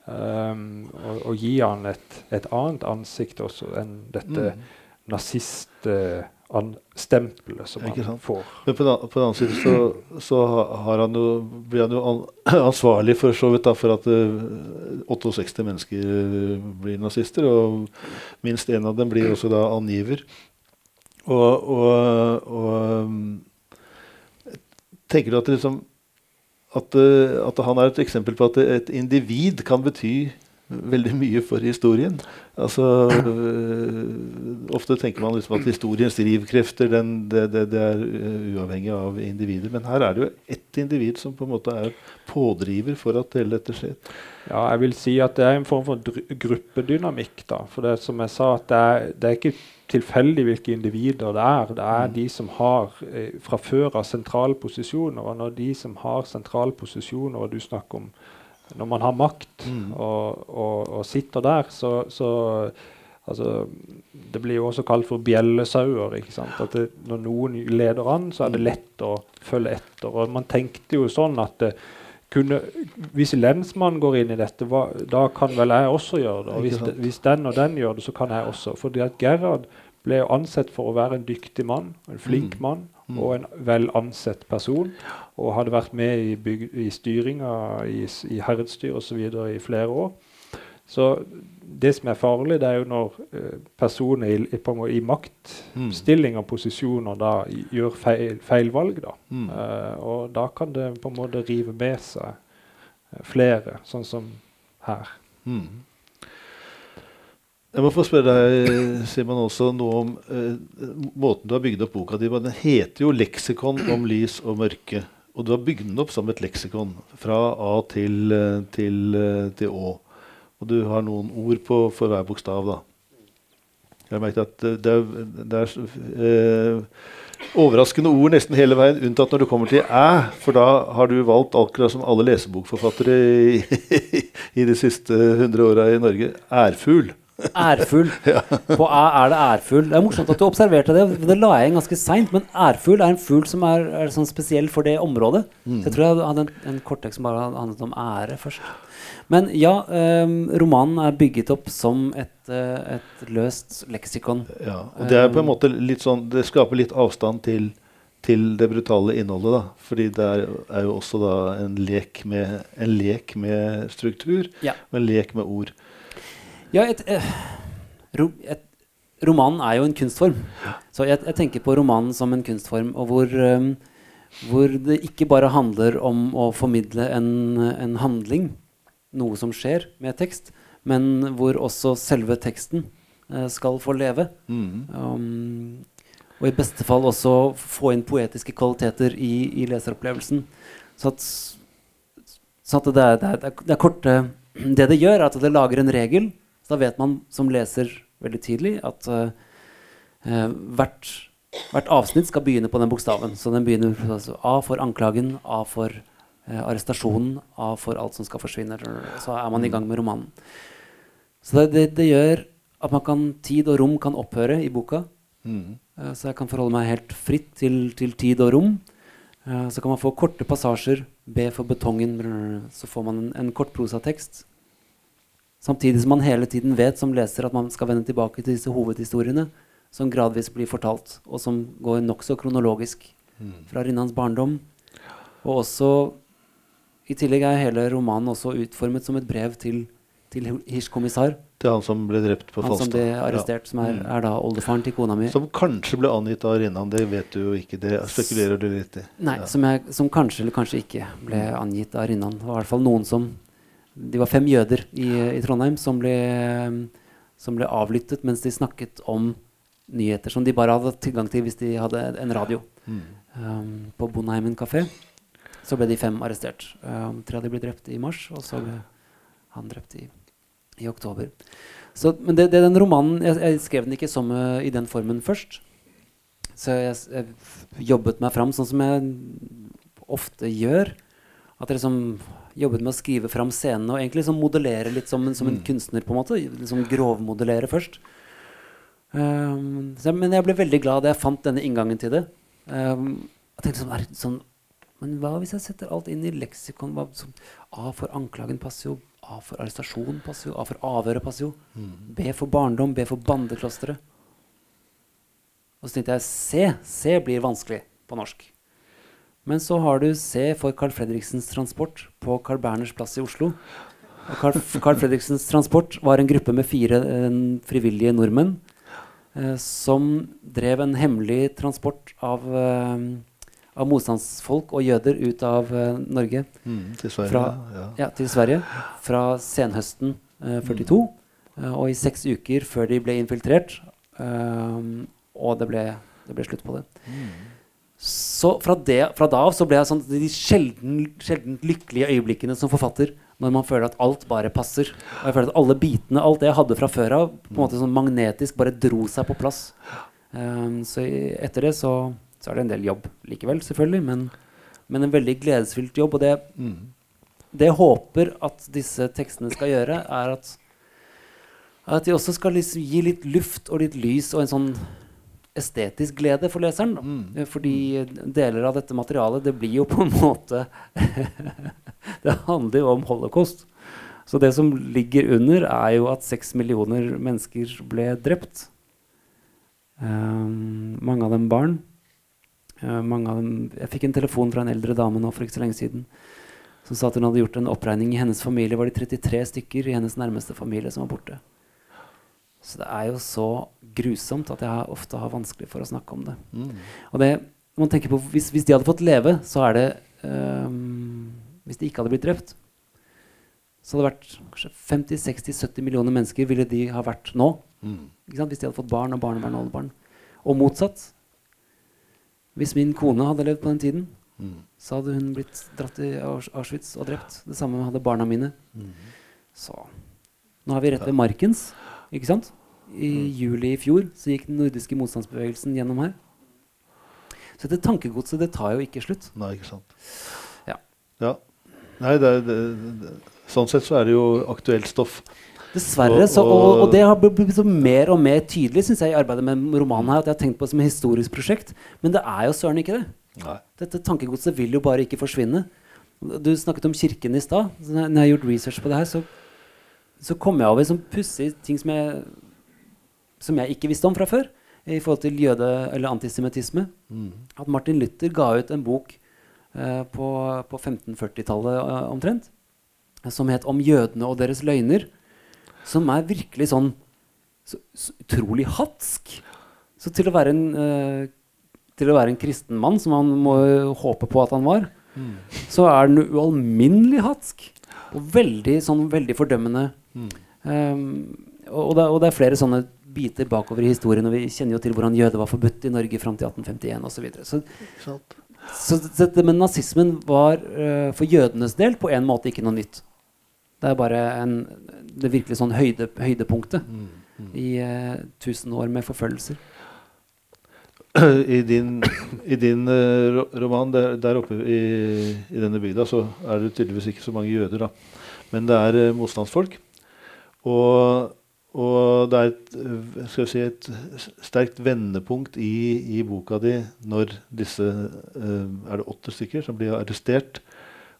um, og, og gi han et, et annet ansikt også enn dette Mm. Naziststempelet som Ikke han får. Men på den, an- på den annen side så, så har han jo, blir han jo *clears throat* ansvarlig for så vidt da, for at uh, 68 mennesker eh, blir nazister. Og minst én av dem blir også da angiver. Og, og, og um, tenker du at, liksom, at, eh, at han er et eksempel på at et individ kan bety veldig mye for historien. Altså, øh, ofte tenker man liksom at historiens drivkrefter den, det, det, det er øh, uavhengig av individer. Men her er det jo ett individ som på en måte er pådriver for at hele dette skjer. Ja, jeg vil si at det er en form for gruppedynamikk. da, for det som jeg sa, at det er, det er ikke tilfeldig hvilke individer det er. Det er de som har eh, fra før av sentrale posisjoner. Og når de som har sentrale posisjoner, og du snakker om når man har makt Mm. og, og, og sitter der, så, så altså, Det blir jo også kalt for bjellesauer. ikke sant? At det, Når noen leder an, så er det lett å følge etter. Og man tenkte jo sånn at det, kunne, hvis lensmannen går inn i dette, hva, da kan vel jeg også gjøre det. Og hvis, hvis den og den gjør det, så kan jeg også. Fordi at Gerhard ble jo ansett for å være en dyktig mann, en flink Mm. mann Mm. og en vel ansett person. Og hadde vært med i, byg, i styringa i, i herredsstyr osv. i flere år. Så det som er farlig, det er jo når eh, personer i, i, i maktstilling og posisjoner da gjør feil, feil valg. da. Mm. Eh, og da kan det på en måte rive med seg eh, flere, sånn som her. Mm. Jeg må få spørre deg, Simon, også noe om eh, måten du har bygd opp boka di på. Den heter jo 'Leksikon om lys og mørke'. Og du har bygd den opp som et leksikon fra A til, eh, til, eh, til Å. Og du har noen ord på, for hver bokstav, da. Jeg har merket at det, det er, det er eh, overraskende ord nesten hele veien, unntatt når du kommer til æ, for da har du valgt akkurat som alle lesebokforfattere i, *laughs* i de siste hundre åra i Norge ærfugl. Ærfugl. *laughs* På æ er det ærfugl. Det er morsomt at du observerte det. Det la jeg inn ganske seint. Men ærfugl er en fugl som er, er sånn spesiell for det området. Så jeg tror jeg hadde en, en korttekst som bare handlet om ære først. Men ja, eh, romanen er bygget opp som et, eh, et løst leksikon. Ja, og det er på en måte litt sånn Det skaper litt avstand til, til det brutale innholdet, da. Fordi det er, er jo også da en lek med, en lek med struktur, Ja. og en lek med ord. Ja, et, eh, et, romanen er jo en kunstform. Så jeg, jeg tenker på romanen som en kunstform, og hvor, eh, hvor det ikke bare handler om å formidle en, en handling, noe som skjer med tekst, men hvor også selve teksten eh, skal få leve. Mm. Um, og i beste fall også få inn poetiske kvaliteter i, i leseropplevelsen. Så at, så at det, er, det, er, det er korte Det det gjør, er at det lager en regel. Så da vet man som leser veldig tidlig at eh, hvert, hvert avsnitt skal begynne på den bokstaven. Så den begynner altså, A for anklagen, A for uh, arrestasjonen, A for alt som skal forsvinne. Så er man i gang med romanen. Så det, det, det gjør at man kan, tid og rom kan opphøre i boka. Mm. Uh, Så jeg kan forholde meg helt fritt til, til tid og rom. Så kan man få korte passasjer. B for betongen. Så får man en, en kort prosatekst. Samtidig som man hele tiden vet som leser at man skal vende tilbake til disse hovedhistoriene som gradvis blir fortalt, og som går nokså kronologisk fra Rinnans barndom. Og også I tillegg er hele romanen også utformet som et brev til, til Hirsch-kommissar. Det er han som ble drept på Han som ble arrestert, som er, er da oldefaren til kona mi. Som kanskje ble angitt av Rinnan, det vet du jo ikke. Det spekulerer du litt i. Nei, Ja. som, jeg, som kanskje eller kanskje ikke ble angitt av Rinnan. Det var i hvert fall noen som De var fem jøder i, i Trondheim som ble, som ble avlyttet mens de snakket om nyheter som de bare hadde tilgang til hvis de hadde en radio. Mm. Um, på Bonheimen kafé så ble de fem arrestert. Um, tre av de ble drept i mars, og så ble han drept i, i oktober. Så, men det, det er den romanen jeg, jeg skrev den ikke som uh, i den formen først. Så jeg, jeg jobbet meg fram sånn som jeg ofte gjør. At jeg liksom jobbet med å skrive fram scenene og egentlig liksom modellere litt som, en- som en Mm. kunstner. på en måte liksom Grovmodellere først. Um, så, men jeg ble veldig glad da jeg fant denne inngangen til det. Um, jeg tenkte sånn, er det sånn Men hva hvis jeg setter alt inn i leksikon? Hva, som, A for anklagen passer jo. A for arrestasjon passer jo. A for avhøret passer jo. B for barndom. B for bandeklosteret. Og så tenkte jeg C. C blir vanskelig på norsk. Men så har du C for Carl Fredriksens Transport på Carl Berners plass i Oslo. Carl, Carl Fredriksens Transport var en gruppe med fire eh, frivillige nordmenn eh, som drev en hemmelig transport av, eh, av motstandsfolk og jøder ut av eh, Norge Mm, til Sverige. Fra- ja. ja, til Sverige fra senhøsten eh, 42. eh, og i seks uker før de ble infiltrert. og det ble, det ble slutt på det. Så fra, det, fra da av så ble jeg sånn de sjelden, sjelden lykkelige øyeblikkene som forfatter når man føler at alt bare passer. Og jeg føler at alle bitene, alt det jeg hadde fra før av, på en måte sånn magnetisk bare dro seg på plass. Um, så etter det så, så er det en del jobb likevel, selvfølgelig, men, men en veldig gledesfylt jobb. Og det, Mm. det jeg håper at disse tekstene skal gjøre, er at, at de også skal liksom gi litt luft og litt lys og en sånn estetisk glede for leseren. Mm. Eh, Fordi deler av dette materialet, det blir jo på en måte *laughs* Det handler jo om holocaust. Så det som ligger under, er jo at seks millioner mennesker ble drept. Um, mange av dem barn. Uh, mange av dem, jeg fikk en telefon fra en eldre dame nå for ikke så lenge siden som sa at hun hadde gjort en oppregning. I hennes familie var det 33 stykker i hennes nærmeste familie som var borte. Så det er jo så grusomt at jeg ofte har vanskelig for å snakke om det. Mm. Og det, man tenker på, hvis, hvis de hadde fått leve, så er det um, Hvis de ikke hadde blitt drept, så hadde det vært kanskje 50-60-70 millioner mennesker ville de ha vært nå. Mm. Ikke sant? Hvis de hadde fått barn og barnebarn og oldebarn. Og motsatt. Hvis min kone hadde levd på den tiden, Mm. så hadde hun blitt dratt i Auschwitz og drept. Det samme hadde barna mine. Mm. Så nå har vi rett ved Markens, ikke sant? I Mm. juli i fjor så gikk den nordiske motstandsbevegelsen gjennom her. Så dette tankegodset det tar jo ikke slutt. Nei, ikke sant. Ja. ja. Nei, det, er- det, det, sånn sett så er det jo aktuelt stoff. Dessverre. Så, og, og det har blitt mer og mer tydelig synes jeg, i arbeidet med romanen her, at jeg har tenkt på det som et historisk prosjekt. Men det er jo søren ikke det. Nei. Dette tankegodset vil jo bare ikke forsvinne. Du snakket om kirken i stad. Når jeg har gjort research på det her, så, så kom jeg over sånn pussige ting som jeg, som jeg ikke visste om fra før. I forhold til jøde- eller antisemittisme. Mm. At Martin Luther ga ut en bok eh, på, på 1540-tallet eh, omtrent. Som het 'Om jødene og deres løgner'. Som er virkelig sånn så, så utrolig hatsk. Så til å være en eh, til å være en kristen mann, som han må håpe på at han var, så er den ualminnelig hatsk. Og veldig, sånn, veldig fordømmende. Mm. Um, og, det, og det er flere sånne biter bakover i historien. Og vi kjenner jo til hvordan jøder var forbudt i Norge fram til 1851 osv. Så, videre. så så dette med nazismen var uh, for jødenes del på en måte ikke noe nytt. Det er bare en, det virkelig sånn høyde, høydepunktet Mm. Mm. i uh, tusen år med forfølgelser. *coughs* I din, i din uh, roman der, der oppe i, i denne bygda så er det tydeligvis ikke så mange jøder, da. Men det er uh, motstandsfolk. Og, og det er et, eh, si, et sterkt vendepunkt i, i boka di når disse uh, Er det åtte stykker som blir arrestert?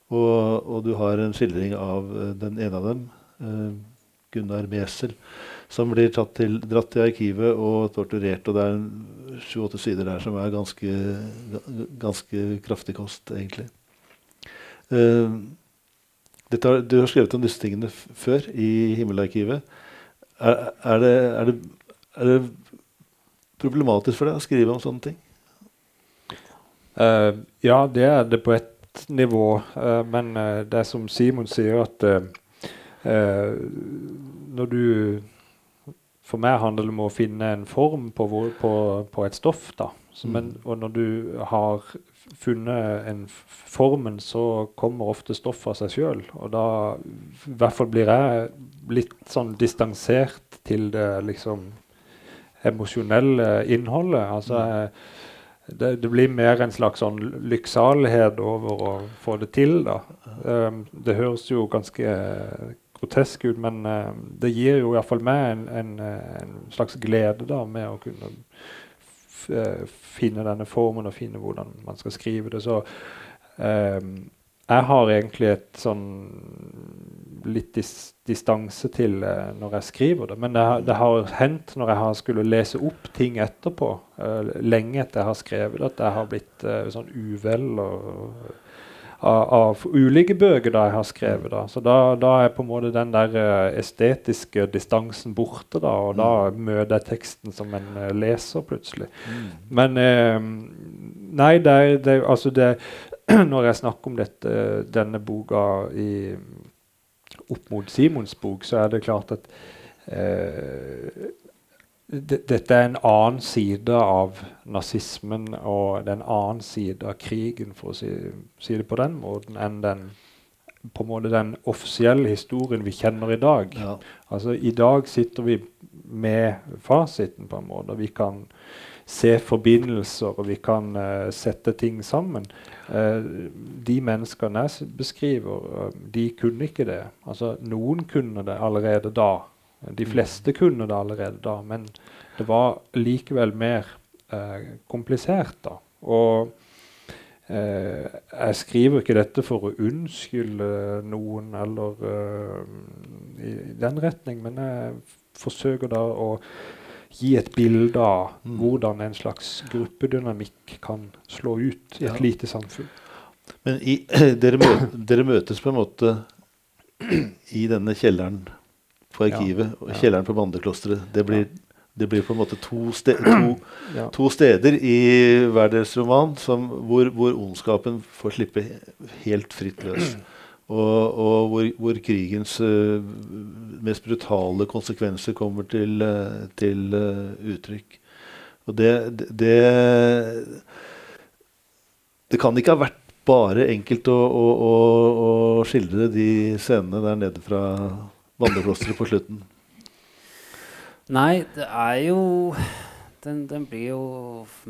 Og, og du har en skildring av den ene av dem, Gunnar Mesel, som blir til, dratt til arkivet og torturert. Og det er sju-åtte sider der som er ganske, ganske kraftig kost, egentlig. Uh, har, du har skrevet om disse tingene før i Himmelarkivet. Er, er, det, er, det, er det problematisk for deg å skrive om sånne ting? Uh, ja, det er det på et nivå, Uh, men det er som Simon sier, at når du For meg handler det om å finne en form på, hvor, på, på et stoff. da. Så, men, og når du har funnet en formen, så kommer ofte stoffet av seg sjøl. Og da i hvert fall blir jeg litt sånn distansert til det liksom emosjonelle innholdet. Altså jeg, det, det blir mer en slags sånn lykksalighet over å få det til. da. Um, det høres jo ganske grotesk ut, men uh, det gir jo iallfall meg en, en, eh, en slags glede da, med å kunne eh, finne denne formen og finne hvordan man skal skrive det. Så um, jeg har egentlig et sånn litt dis distanse til uh, når jeg skriver det. Men det har, det har hendt når jeg har skulle lese opp ting etterpå, uh, lenge etter jeg har skrevet, at jeg har blitt uh, sånn uvel og, av, av ulike bøker da jeg har skrevet. da. Så da, da er på en måte den der eh, estetiske distansen borte, da, og da møter jeg teksten som en eh, leser plutselig. Men eh, Nei, det er, det er altså det *clears throat* Når jeg snakker om dette, denne boka i, opp mot Simons bok, så er det klart at eh, dette er en annen side av nazismen, og det er en annen side av krigen, for å si, si det på den måten, enn den på en måte den offisielle historien vi kjenner i dag. Ja. Altså I dag sitter vi med fasiten, på en måte. Vi kan se forbindelser, og vi kan uh, sette ting sammen. Uh, de menneskene jeg beskriver, uh, de kunne ikke det. Altså Noen kunne det allerede da. De fleste kunne det allerede da, men det var likevel mer eh, komplisert da. Og Eh, jeg skriver ikke dette for å unnskylde noen eller eh, i den retning, men jeg forsøker da å gi et bilde av Mm. hvordan en slags gruppedynamikk kan slå ut i et Ja. lite samfunn. Men i, *clears throat* dere, mø, dere møtes på en måte *clears throat* i denne kjelleren på arkivet og kjelleren på Mandeklosteret. Det blir, det blir på en måte to, ste, to, *clears throat* to steder i hver deres roman som, hvor, hvor ondskapen får slippe helt fritt løs. *clears throat* Og, og hvor, hvor krigens uh, mest brutale konsekvenser kommer til, uh, til uh, uttrykk. Og det, det, det Det kan ikke ha vært bare enkelt å, å, å, å skildre de scenene der nede fra Bandeklosteret på slutten. Nei, det er jo den, den blir jo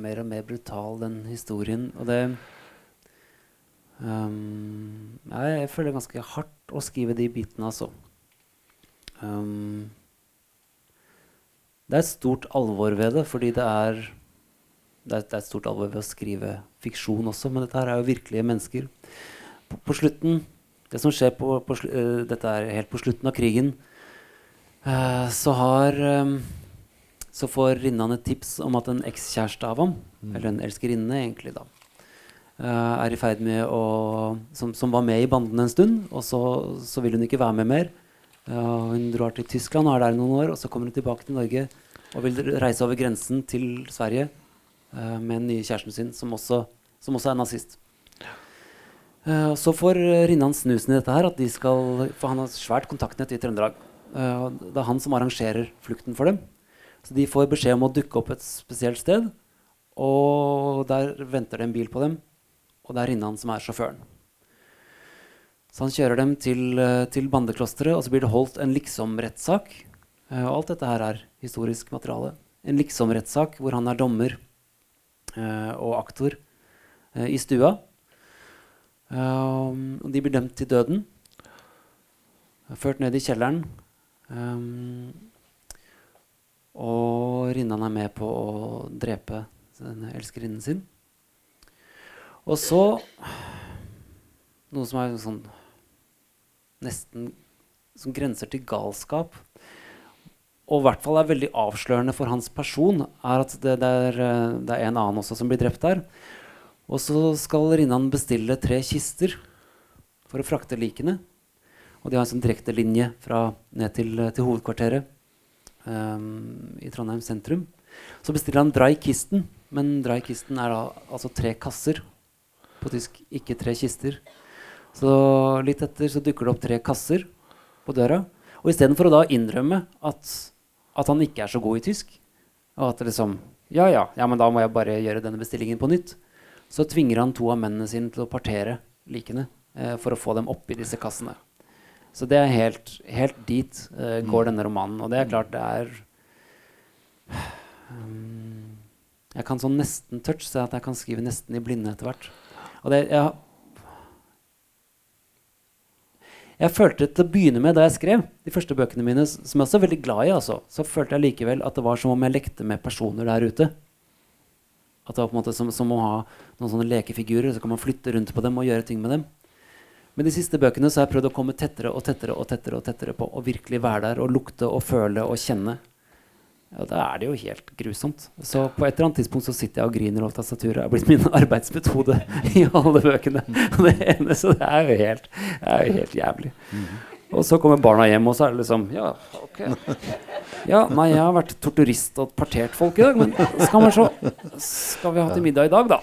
mer og mer brutal, den historien. Og det um, Jeg føler det ganske hardt å skrive de bitene, altså. Um, det er et stort alvor ved det, fordi det er, det er, det er et stort alvor ved å skrive fiksjon også, men dette her er jo virkelige mennesker. På, på slutten Det som skjer på, på eh, Dette er helt på slutten av krigen. eh, så har um, Så får Rinnan et tips om at en ekskjæreste av ham, eller en elskerinne egentlig, da, eh, er i ferd med å som, som var med i banden en stund, og så, så vil hun ikke være med mer. Hun drar til Tyskland og er der noen år, og så kommer hun tilbake til Norge og vil reise over grensen til Sverige eh, med den nye kjæresten sin, som også, som også er nazist. Og så får uh, Rinnan snusen i dette her, at de skal, for han har svært kontaktnett i Trøndelag. Uh, det er han som arrangerer flukten for dem. Så de får beskjed om å dukke opp et spesielt sted, og der venter det en bil på dem, og det er Rinnan som er sjåføren. Så han kjører dem til, eh, til bandeklosteret, og så blir det holdt en liksom-rettssak. Og alt dette her er historisk materiale. En liksom-rettssak hvor han er dommer og aktor i stua. Um, de blir dømt til døden. Ført ned i kjelleren. Um, og Rinnan er med på å drepe denne elskerinnen sin. Og så noe som er sånn nesten som grenser til galskap. Og i hvert fall er veldig avslørende for hans person, er at det, det, er, eh, det er en annen også som blir drept der. Og så skal Rinnan bestille tre kister for å frakte likene. Og de har en sånn direkte linje fra, ned til, til hovedkvarteret um, i Trondheim sentrum. Så bestiller han dry Kisten, men dry Kisten er da altså tre kasser. På tysk ikke tre kister. Så litt etter så dukker det opp tre kasser på døra. Og istedenfor å da innrømme at, at han ikke er så god i tysk, og at det liksom ja, ja, ja, men da må jeg bare gjøre denne bestillingen på nytt, så tvinger han to av mennene sine til å partere likene eh, for å få dem oppi disse kassene. Så det er helt, helt dit eh, går denne romanen. Og det er klart det er um, *sighs* Jeg kan sånn nesten touch se at jeg kan skrive nesten i blinde etter hvert. Og det, jeg, jeg følte til å begynne med da jeg skrev de første bøkene mine, som jeg også er veldig glad i, altså, så følte jeg likevel at det var som om jeg lekte med personer der ute. At det var på en måte som, som å ha noen sånne lekefigurer, så kan man flytte rundt på dem og gjøre ting med dem. Men de siste bøkene så har jeg prøvd å komme tettere og tettere og tettere og tettere på, og virkelig være der og lukte og føle og kjenne. Ja, da er det jo helt grusomt. Så på et eller annet tidspunkt så sitter jeg og griner over tastaturet. Det er blitt min *laughs* arbeidsmetode i alle bøkene. *laughs* Det ene, så det er jo helt, det er jo helt jævlig. Og så kommer barna hjem, og så er det liksom Ja, ok. Ja, nei, jeg har vært torturist og partert folk i dag, men skal vi så, Skal vi ha til middag i dag, da?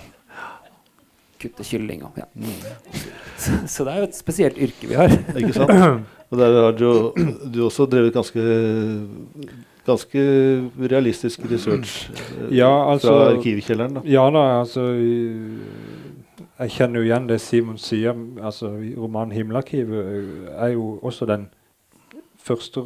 Kutte kylling og ja. Så, så det er jo et spesielt yrke vi har. Ikke sant? Og der har du, du også drevet ganske Ganske realistisk research eh, Ja, altså- fra arkivkjelleren. da. Ja da, altså Jeg kjenner jo igjen det Simon sier. altså Romanen 'Himmelarkivet' er jo også den første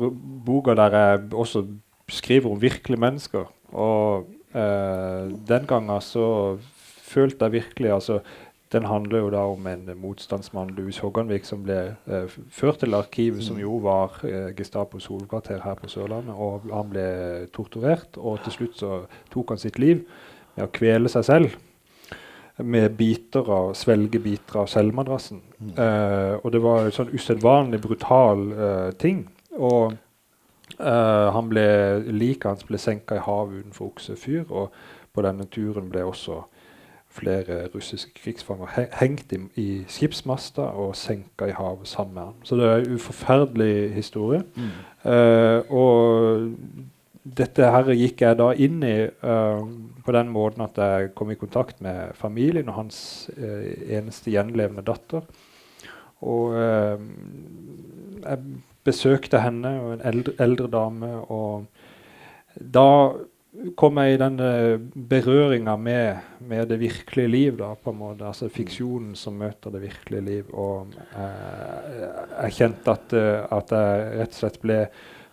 boka der jeg også skriver om virkelige mennesker. Og eh, den gangen så følte jeg virkelig altså Den handler jo da om en motstandsmann, Louis Hogganvik, som ble eh, ført til arkivet, som jo var eh, Gestapos hovedkvarter her på Sørlandet. Og han ble torturert, og til slutt så tok han sitt liv med å kvele seg selv med biter av, svelgebiter av av Mm. Eh, og det var en sånn usedvanlig brutal eh, ting. Og eh, han ble, liket hans ble senka i havet utenfor Oksefyr, og på denne turen ble også flere russiske krigsfanger he hengt i, i skipsmasta og senka i havet sammen med ham. Så det er en uforferdelig historie. Eh, og dette her gikk jeg da inn i uh, på den måten at jeg kom i kontakt med familien og hans uh, eneste gjenlevende datter. Og uh, jeg besøkte henne, og en eldre, eldre dame, og da kom jeg i den berøringa med, med det virkelige liv, da, på en måte. Altså fiksjonen som møter det virkelige liv. Og jeg kjente at, at jeg rett og slett ble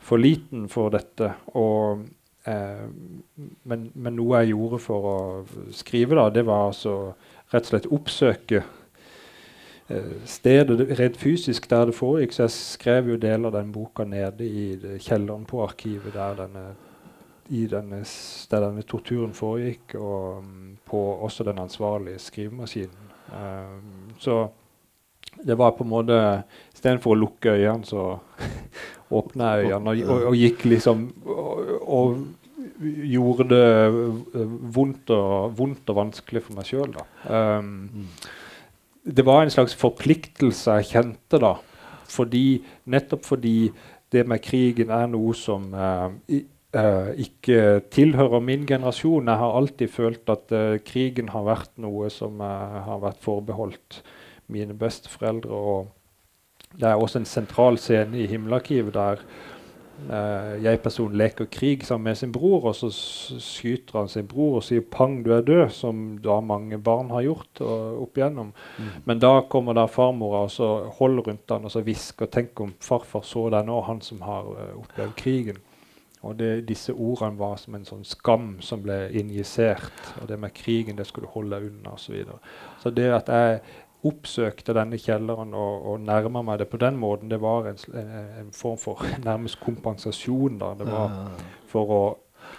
for liten for dette. Og, eh, men, men noe jeg gjorde for å skrive, da, det var altså rett og slett oppsøke eh, stedet rent fysisk der det foregikk. Så jeg skrev jo deler av den boka nede i kjelleren på arkivet der denne, i denne, der denne torturen foregikk, og mm, på også den ansvarlige skrivemaskinen. Um, så det var på en måte Istedenfor å lukke øynene, så *laughs* åpna øynene og, og, og gikk liksom og, og gjorde det vondt og, vondt og vanskelig for meg sjøl. Um, det var en slags forpliktelse jeg kjente da. Fordi, nettopp fordi det med krigen er noe som uh, i, eh, ikke tilhører min generasjon. Jeg har alltid følt at uh, krigen har vært noe som har vært forbeholdt mine besteforeldre. Og det er også en sentral scene i Himmelarkivet der uh, jeg-personen leker krig sammen med sin bror, og så skyter han sin bror og sier 'pang, du er død', som da mange barn har gjort og, opp igjennom. Men da kommer da farmora og så holder rundt han og så hvisker 'tenk om farfar så deg nå, han som har uh, opplevd krigen'. Og det, disse ordene var som en sånn skam som ble injisert. Og det med krigen, det skulle holde unna osv. Så, videre. så det at jeg oppsøkte denne kjelleren og, og nærma meg det på den måten, det var en, en, en form for *laughs* nærmest kompensasjon. da. Det var for å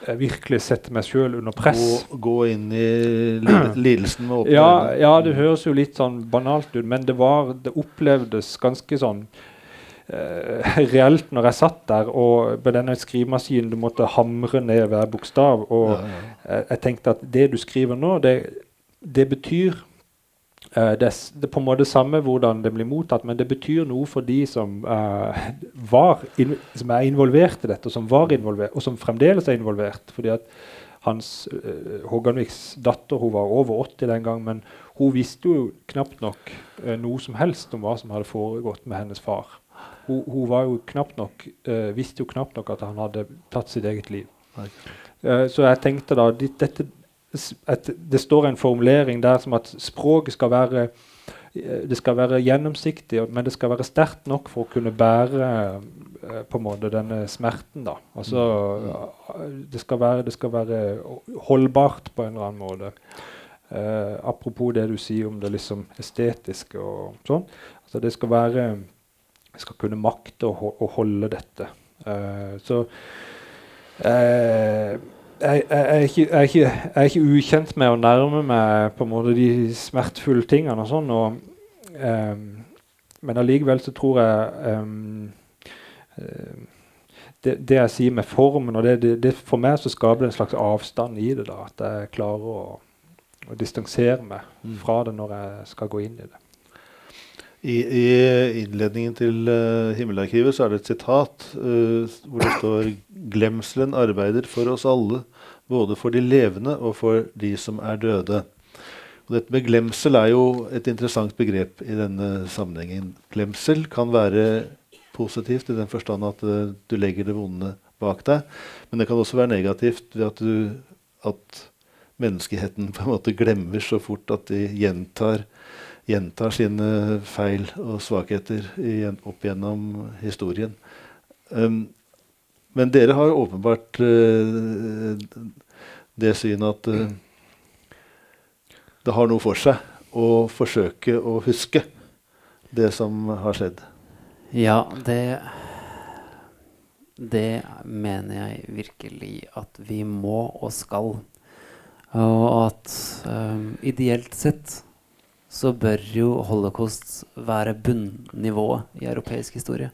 eh, virkelig sette meg sjøl under press. Gå, gå inn i *clears throat* lidelsen med åpne Ja, ja, det høres jo litt sånn banalt ut, men det var Det opplevdes ganske sånn eh, *laughs* reelt når jeg satt der og med denne skrivemaskinen du måtte hamre ned hver bokstav. Og Ja, ja. eh, jeg tenkte at det du skriver nå, det, det betyr eh, det, er det er på en måte samme hvordan det blir mottatt, men det betyr noe for de som, uh, var som er involvert i dette, og som var involvert, og som fremdeles er involvert. fordi at hans uh, Håganviks datter hun var over 80 den gang, men hun visste jo knapt nok uh, noe som helst om hva som hadde foregått med hennes far. Hun, hun var jo knapt nok, uh, visste jo knapt nok at han hadde tatt sitt eget liv. Eh, så jeg tenkte da dette, at Det står en formulering der som at språket skal være eh, det skal være gjennomsiktig, men det skal være sterkt nok for å kunne bære eh, på en måte denne smerten. da. Altså, eh, det, skal være, det skal være holdbart på en eller annen måte. Eh, apropos det du sier om det liksom estetiske og sånn. Altså, det skal være Jeg skal kunne makte å, ho- å holde dette. Eh, så eh, jeg, jeg, er ikke, jeg, er ikke, jeg er ikke ukjent med å nærme meg på en måte de smertefulle tingene. og sånn, og, um, Men allikevel så tror jeg ehm, det, det jeg sier med formen og det, det, det For meg så skaper det en slags avstand i det. da, At jeg klarer å, å distansere meg fra det når jeg skal gå inn i det. I, I innledningen til uh, Himmelarkivet så er det et sitat uh, hvor det står 'Glemselen arbeider for oss alle, både for de levende og for de som er døde'. Og dette med glemsel er jo et interessant begrep i denne sammenhengen. Glemsel kan være positivt i den forstand at uh, du legger det vonde bak deg, men det kan også være negativt ved at, du, at menneskeheten på en måte glemmer så fort at de gjentar gjentar sine feil og svakheter opp gjennom historien. Um, men dere har åpenbart uh, det synet at uh, det har noe for seg å forsøke å huske det som har skjedd. Ja, det Det mener jeg virkelig at vi må og skal. Og at um, ideelt sett så bør jo holocaust være bunnivået i europeisk historie.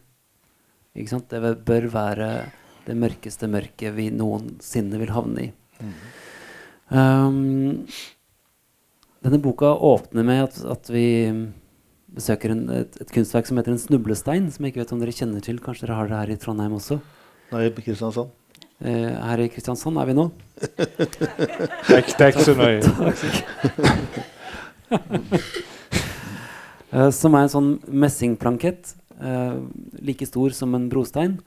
Ikke sant? Det bør være det mørkeste mørket vi noensinne vil havne i. Um, denne boka åpner med at, at vi besøker en, et, et kunstverk som heter En snublestein, som jeg ikke vet om dere kjenner til. Kanskje dere har det her i Trondheim også? Nei, Kristiansand. Eh, her i Kristiansand er vi nå. *laughs* Det er ikke så *laughs* nøye. *laughs* Eh, som er en sånn messingplankett, eh, like stor som en brostein,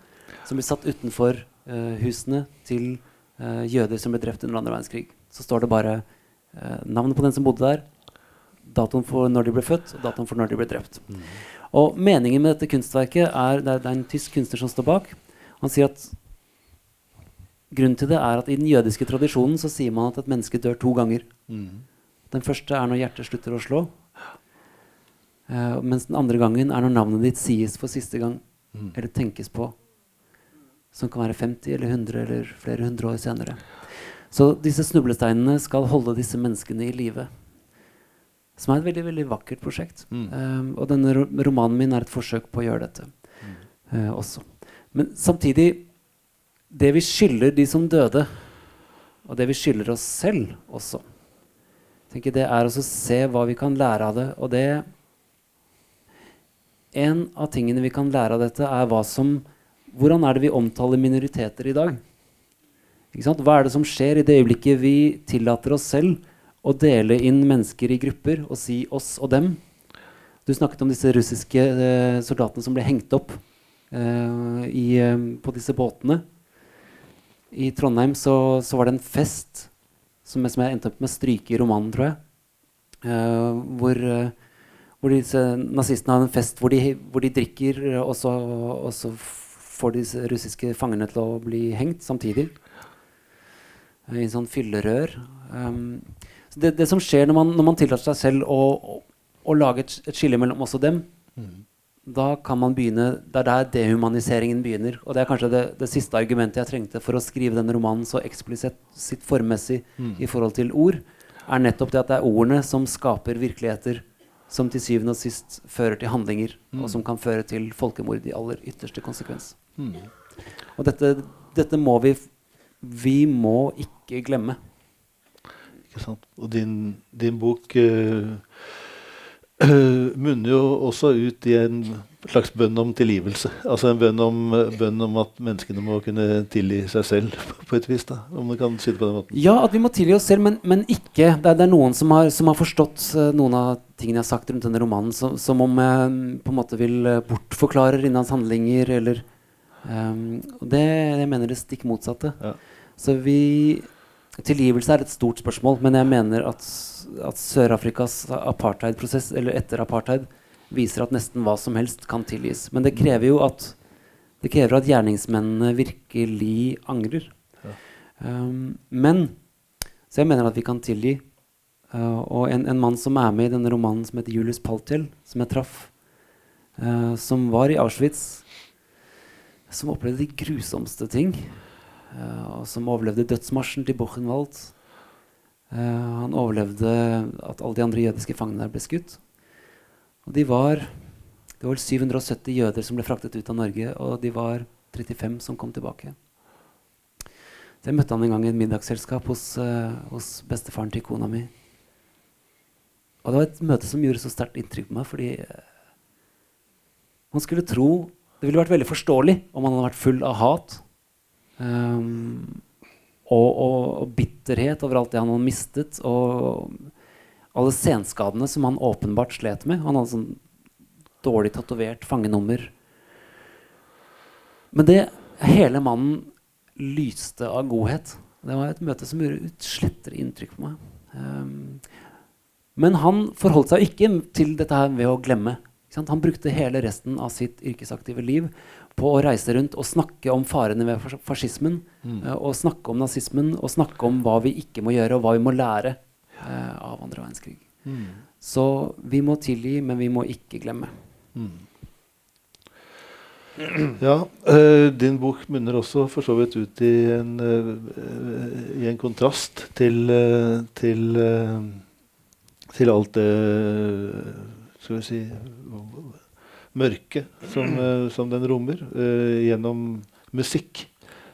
som blir satt utenfor eh, husene til jøder som ble drept under andre verdenskrig. Så står det bare navnet på den som bodde der, datoen for når de ble født, og datoen for når de ble drept. Og meningen med dette kunstverket er er, det er en tysk kunstner som står bak. Han sier at grunnen til det er at i den jødiske tradisjonen så sier man at et menneske dør to ganger. Mm. Den første er når hjertet slutter å slå. Uh, mens den andre gangen er når navnet ditt sies for siste gang, Mm. eller tenkes på. Som kan være 50 eller 100 eller flere hundre år senere. Så disse snublesteinene skal holde disse menneskene i live. Som er et veldig veldig vakkert prosjekt. Mm. Uh, og denne ro romanen min er et forsøk på å gjøre dette uh, også. Men samtidig Det vi skylder de som døde, og det vi skylder oss selv også, tenker det er å se hva vi kan lære av det. Og det En av tingene vi kan lære av dette, er hva som Hvordan er det vi omtaler minoriteter i dag? Hva er det som skjer i det øyeblikket vi tillater oss selv å dele inn mennesker i grupper og si oss og dem? Du snakket om disse russiske eh, soldatene som ble hengt opp eh, i, eh, på disse båtene. I Trondheim så, så var det en fest som, som jeg endte opp med å stryke i romanen, tror jeg. Uh, hvor, uh, hvor disse nazistene har en fest hvor de, hvor de drikker, eh, og så, og så får disse russiske fangene til å bli hengt samtidig. I en sånn fyllerør. Um, så det, det som skjer når man, når man tillater seg selv å, å, å lage et, et skille mellom oss og dem, da kan man begynne Det er der dehumaniseringen begynner. Og det er kanskje det, det siste argumentet jeg trengte for å skrive denne romanen så eksplisitt sitt formmessig i forhold til ord, er nettopp det at det er ordene som skaper virkeligheter som til syvende og sist fører til handlinger, og som kan føre til folkemord i aller ytterste konsekvens. Og dette, dette må vi Vi må ikke glemme. Ikke sant? Og din, din bok eh, eh, *clears throat* munner jo også ut i en slags bønn om tilgivelse. Altså en bønn om, bønn om at menneskene må kunne tilgi seg selv, *laughs* på et vis. da, Om du kan si det på den måten. Ja, at vi må tilgi oss selv, men, men ikke det er, det er noen som har, som har forstått uh, noen av tingene jeg har sagt rundt denne romanen, som, som om jeg mm, på en måte vil uh, bortforklare Rinnans handlinger, eller um, det, Jeg mener det stikk motsatte. Ja. Så vi Tilgivelse er et stort spørsmål, men jeg mener at, at Sør-Afrikas apartheidprosess, eller etter apartheid, viser at nesten hva som helst kan tilgis. Men det krever jo at det krever at gjerningsmennene virkelig angrer. Um, men Så jeg mener at vi kan tilgi. Uh, og en, en mann som er med i denne romanen, som heter Julius Paltiel, som jeg traff, uh, som var i Auschwitz, som opplevde de grusomste ting, og som overlevde dødsmarsjen til Buchenwald. Uh, han overlevde at alle de andre jødiske fangene der ble skutt. Og de var Det var vel 770 jøder som ble fraktet ut av Norge, og de var 35 som kom tilbake. Så jeg møtte han en gang i et middagsselskap hos, eh, hos bestefaren til kona mi. Og det var et møte som gjorde så sterkt inntrykk på meg, fordi eh, man skulle tro Det ville vært veldig forståelig om han hadde vært full av hat ehm, og, og, og bitterhet over alt det han hadde mistet, og alle senskadene som han åpenbart slet med. Han hadde sånn dårlig tatovert fangenummer. Men det hele mannen lyste av godhet. Det var et møte som gjorde utslettere inntrykk på meg. Um, men han forholdt seg ikke til dette her ved å glemme. Han brukte hele resten av sitt yrkesaktive liv på å reise rundt og snakke om farene ved fas- fascismen. Mm. og snakke om nazismen og snakke om hva vi ikke må gjøre, og hva vi må lære eh, av andre verdenskrig. Så vi må tilgi, men vi må ikke glemme. Ja, eh, din bok munner også for så vidt ut i en, eh, i en kontrast til, eh, til, eh, til alt det skal vi si mørke som, *clears throat* eh, som den rommer, eh, gjennom musikk.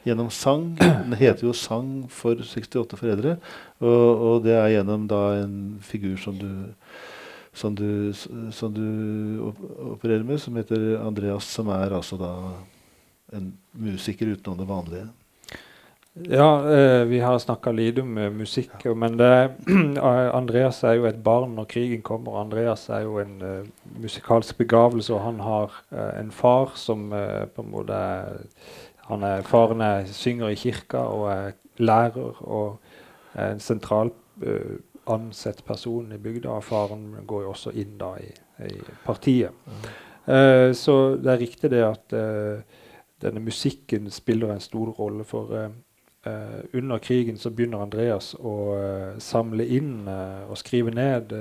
Gjennom sang. Den heter jo 'Sang for 68 foreldre', og, og det er gjennom da en figur som du som du, som du opererer med, som heter Andreas, som er altså da en musiker utenom det vanlige. Ja, eh, vi har snakka lite om eh, musikk, Ja. men det, *clears throat* Andreas er jo et barn når krigen kommer. Andreas er jo en uh, musikalsk begavelse, og han har uh, en far som uh, på en måte er, han er, Faren er, synger i kirka og er lærer og er en sentral eh, ansett person i bygda. Og faren går jo også inn da i, i partiet. Eh, så det er riktig det at eh, denne musikken spiller en stor rolle for, eh, under krigen så begynner Andreas å uh, samle inn uh, og skrive ned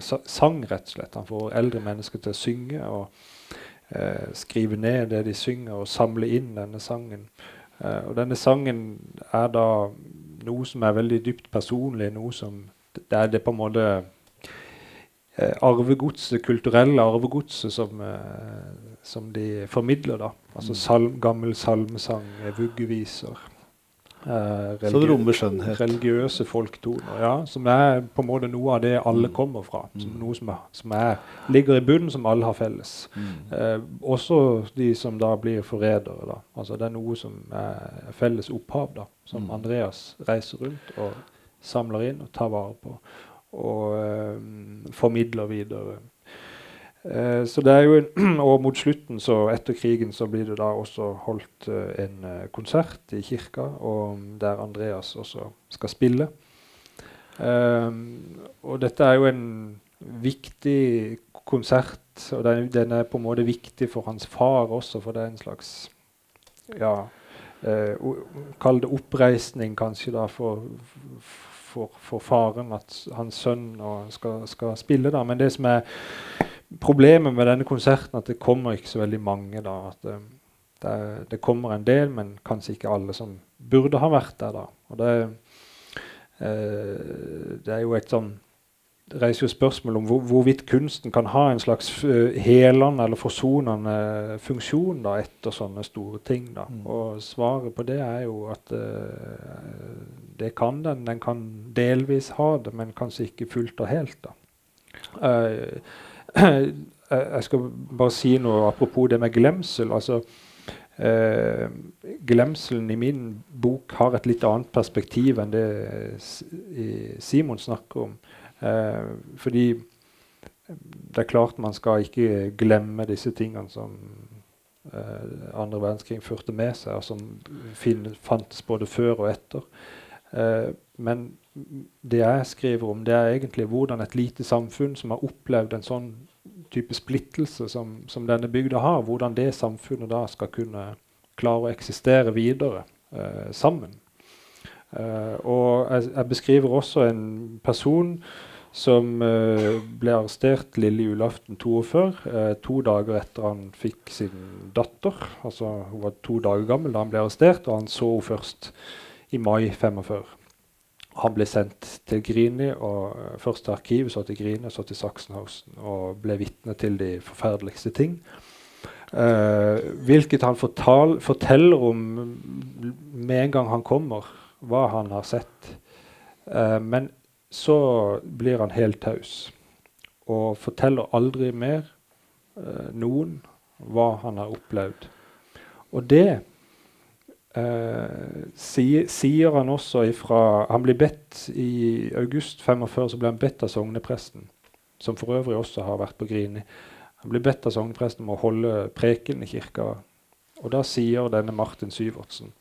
sang, rett og slett. Han får eldre mennesker til å synge og skrive ned det de synger, og samle inn denne sangen. Og denne sangen er da noe som er veldig dypt personlig. noe som Det er det på en måte arvegodset, kulturelle arvegodset som, som de formidler. da. Altså salm, gammel salmesang, vuggeviser. Eh, Så det rommer skjønnhet. religiøse folketoner. Ja, som er på en måte noe av det alle kommer fra. Som noe som, er, som er, ligger i bunnen, som alle har felles. Eh, også de som da blir forrædere. da. Altså Det er noe som er felles opphav, da, som Mm. Andreas reiser rundt og samler inn og tar vare på. Og eh, formidler videre. Eh, så det er jo en, *clears throat* Og mot slutten, så etter krigen, så blir det da også holdt eh, en eh, konsert i kirka, og der Andreas også skal spille. Eh, og dette er jo en viktig konsert, og den, den er på en måte viktig for hans far også, for det er en slags Ja, eh, kall det oppreisning kanskje da for, for, for faren at hans sønn skal, skal spille. da, Men det som er problemet med denne konserten, at det kommer ikke så veldig mange. da, at det, det, det kommer en del, men kanskje ikke alle som burde ha vært der. da, og det, eh, det er jo et sånn det reiser jo spørsmål om hvor, hvorvidt kunsten kan ha en slags eh, helende eller forsonende funksjon da, etter sånne store ting. Da. Mm. Og svaret på det er jo at eh, det kan den. Den kan delvis ha det, men kanskje ikke fullt og helt. Da. Eh, *clears throat* jeg skal bare si noe apropos det med glemsel. altså eh, Glemselen i min bok har et litt annet perspektiv enn det Simon snakker om. Eh, fordi det er klart man skal ikke glemme disse tingene som eh, andre verdenskrig førte med seg, og som fantes både før og etter. Eh, men det jeg skriver om, det er egentlig hvordan et lite samfunn som har opplevd en sånn type splittelse som, som denne bygda har, hvordan det samfunnet da skal kunne klare å eksistere videre eh, sammen. Eh, og jeg, jeg beskriver også en person som eh, ble arrestert lille julaften 42, eh, to dager etter han fikk sin datter. Altså Hun var to dager gammel da han ble arrestert, og han så henne først i mai 45. Han ble sendt til Grini, og eh, først til arkivet, så til Grini, så til Sachsenhausen, og ble vitne til de forferdeligste ting. Eh, hvilket han fortal, forteller om med en gang han kommer, hva han har sett. Eh, men så blir han helt taus og forteller aldri mer eh, noen hva han har opplevd. Og det eh, sier, sier han også ifra Han blir bedt i august 45 så ble han bedt av sognepresten, som for øvrig også har vært på Grini. Han blir bedt av sognepresten om å holde preken i kirka. Og da sier denne Martin Syvertsen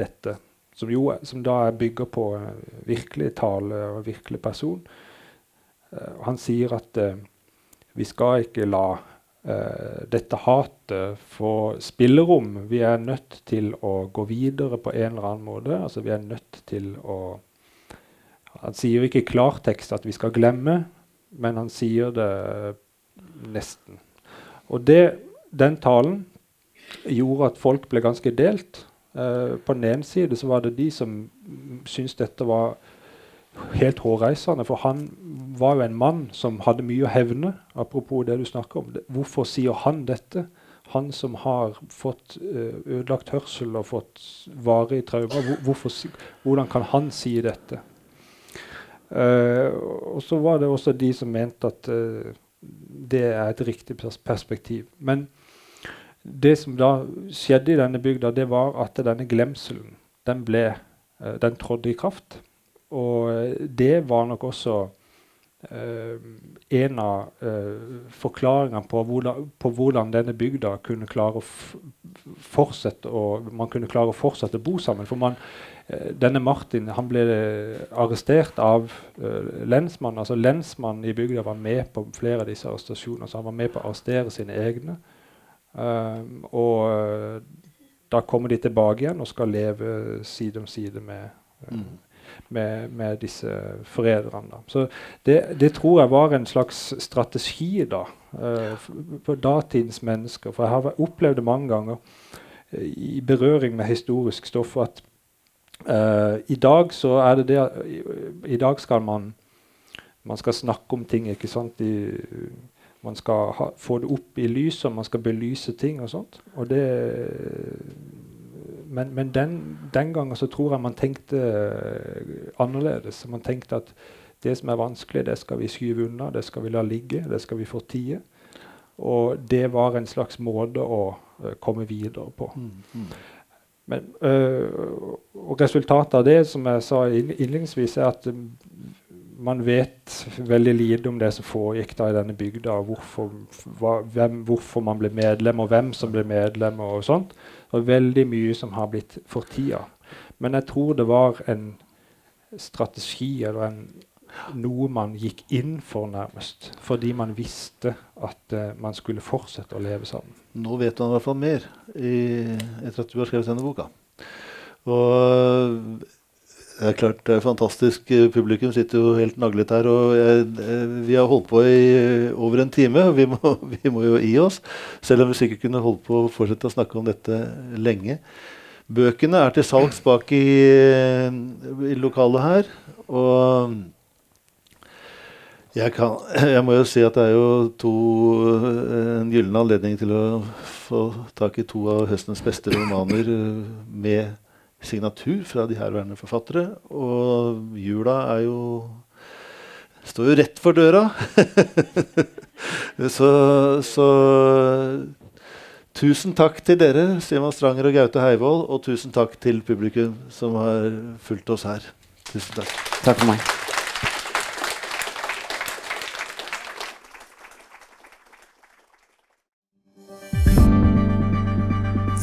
dette, som, jo, som da er bygger på eh, virkelig tale og virkelig person. Uh, han sier at uh, vi skal ikke la dette hatet få spillerom. Vi er nødt til å gå videre på en eller annen måte. Altså vi er nødt til å Han sier ikke i klartekst at vi skal glemme, men han sier det nesten. Og det, den talen gjorde at folk ble ganske delt. Uh, på den ene side så var det de som syntes dette var helt hårreisende, for han var jo en mann som hadde mye å hevne. Apropos det du snakker om. Hvorfor sier han dette? Han som har fått eh, ødelagt hørsel og fått varige traumer. Hvor, hvorfor, hvordan kan han si dette? Uh, og så var det også de som mente at uh, det er et riktig pers perspektiv. Men det som da skjedde i denne bygda, det var at denne glemselen den ble, uh, den trådte i kraft. Og eh, det var nok også eh, en av eh, forklaringene på på hvordan denne bygda kunne klare å fortsette å, man kunne klare å fortsette bo sammen. For man, eh, denne Martin han ble arrestert av eh, lensmannen. altså Lensmannen i bygda var med på flere av disse arrestasjonene. så Han var med på å arrestere sine egne. Og eh, da kommer de tilbake igjen og skal leve side om side med, eh, Mm. Med, med disse forræderne. Så det, det tror jeg var en slags strategi da, eh, for datidens mennesker. For jeg har opplevd det mange ganger eh, i berøring med historisk stoff at uh, i dag så er det det i, I dag skal man man skal snakke om ting. ikke sant? I, man skal ha, få det opp i lyset, man skal belyse ting og sånt. Og det, men men den, den gangen så tror jeg man tenkte eh, annerledes. Man tenkte at det som er vanskelig, det skal vi skyve unna, det skal vi la ligge, det skal vi fortie. Og det var en slags måte å uh, komme videre på. Mm. Mm. Men, uh, og resultatet av det, som jeg sa innledningsvis, er at mm, man vet veldig lite om det som foregikk da i denne bygda, hvorfor, hva, hvem, hvorfor man ble medlem, og hvem som ble medlem, og sånt. Og veldig mye som har blitt fortida. Men jeg tror det var en strategi, eller en, noe man gikk inn for, nærmest. Fordi man visste at uh, man skulle fortsette å leve sammen. Nå vet man i hvert fall mer i, etter at du har skrevet denne boka. Og det er klart det er fantastisk. Publikum sitter jo helt naglet her. Og jeg, eh, vi har holdt på i eh, over en time. og Vi må, *laughs* vi må jo gi oss. Selv om vi sikkert kunne holdt på å fortsette å snakke om dette lenge. Bøkene er til salgs bak i, i lokalet her. Og jeg, kan, *clears throat* jeg må jo si at det er jo to, en gyllen anledning til å få tak i to av høstens beste romaner eh, med signatur fra de herværende forfattere. Og jula er jo står jo rett for døra. *laughs* så, så tusen takk til dere, Simon Stranger og Gaute Heivold, og tusen takk til publikum som har fulgt oss her. Tusen takk. Takk for meg.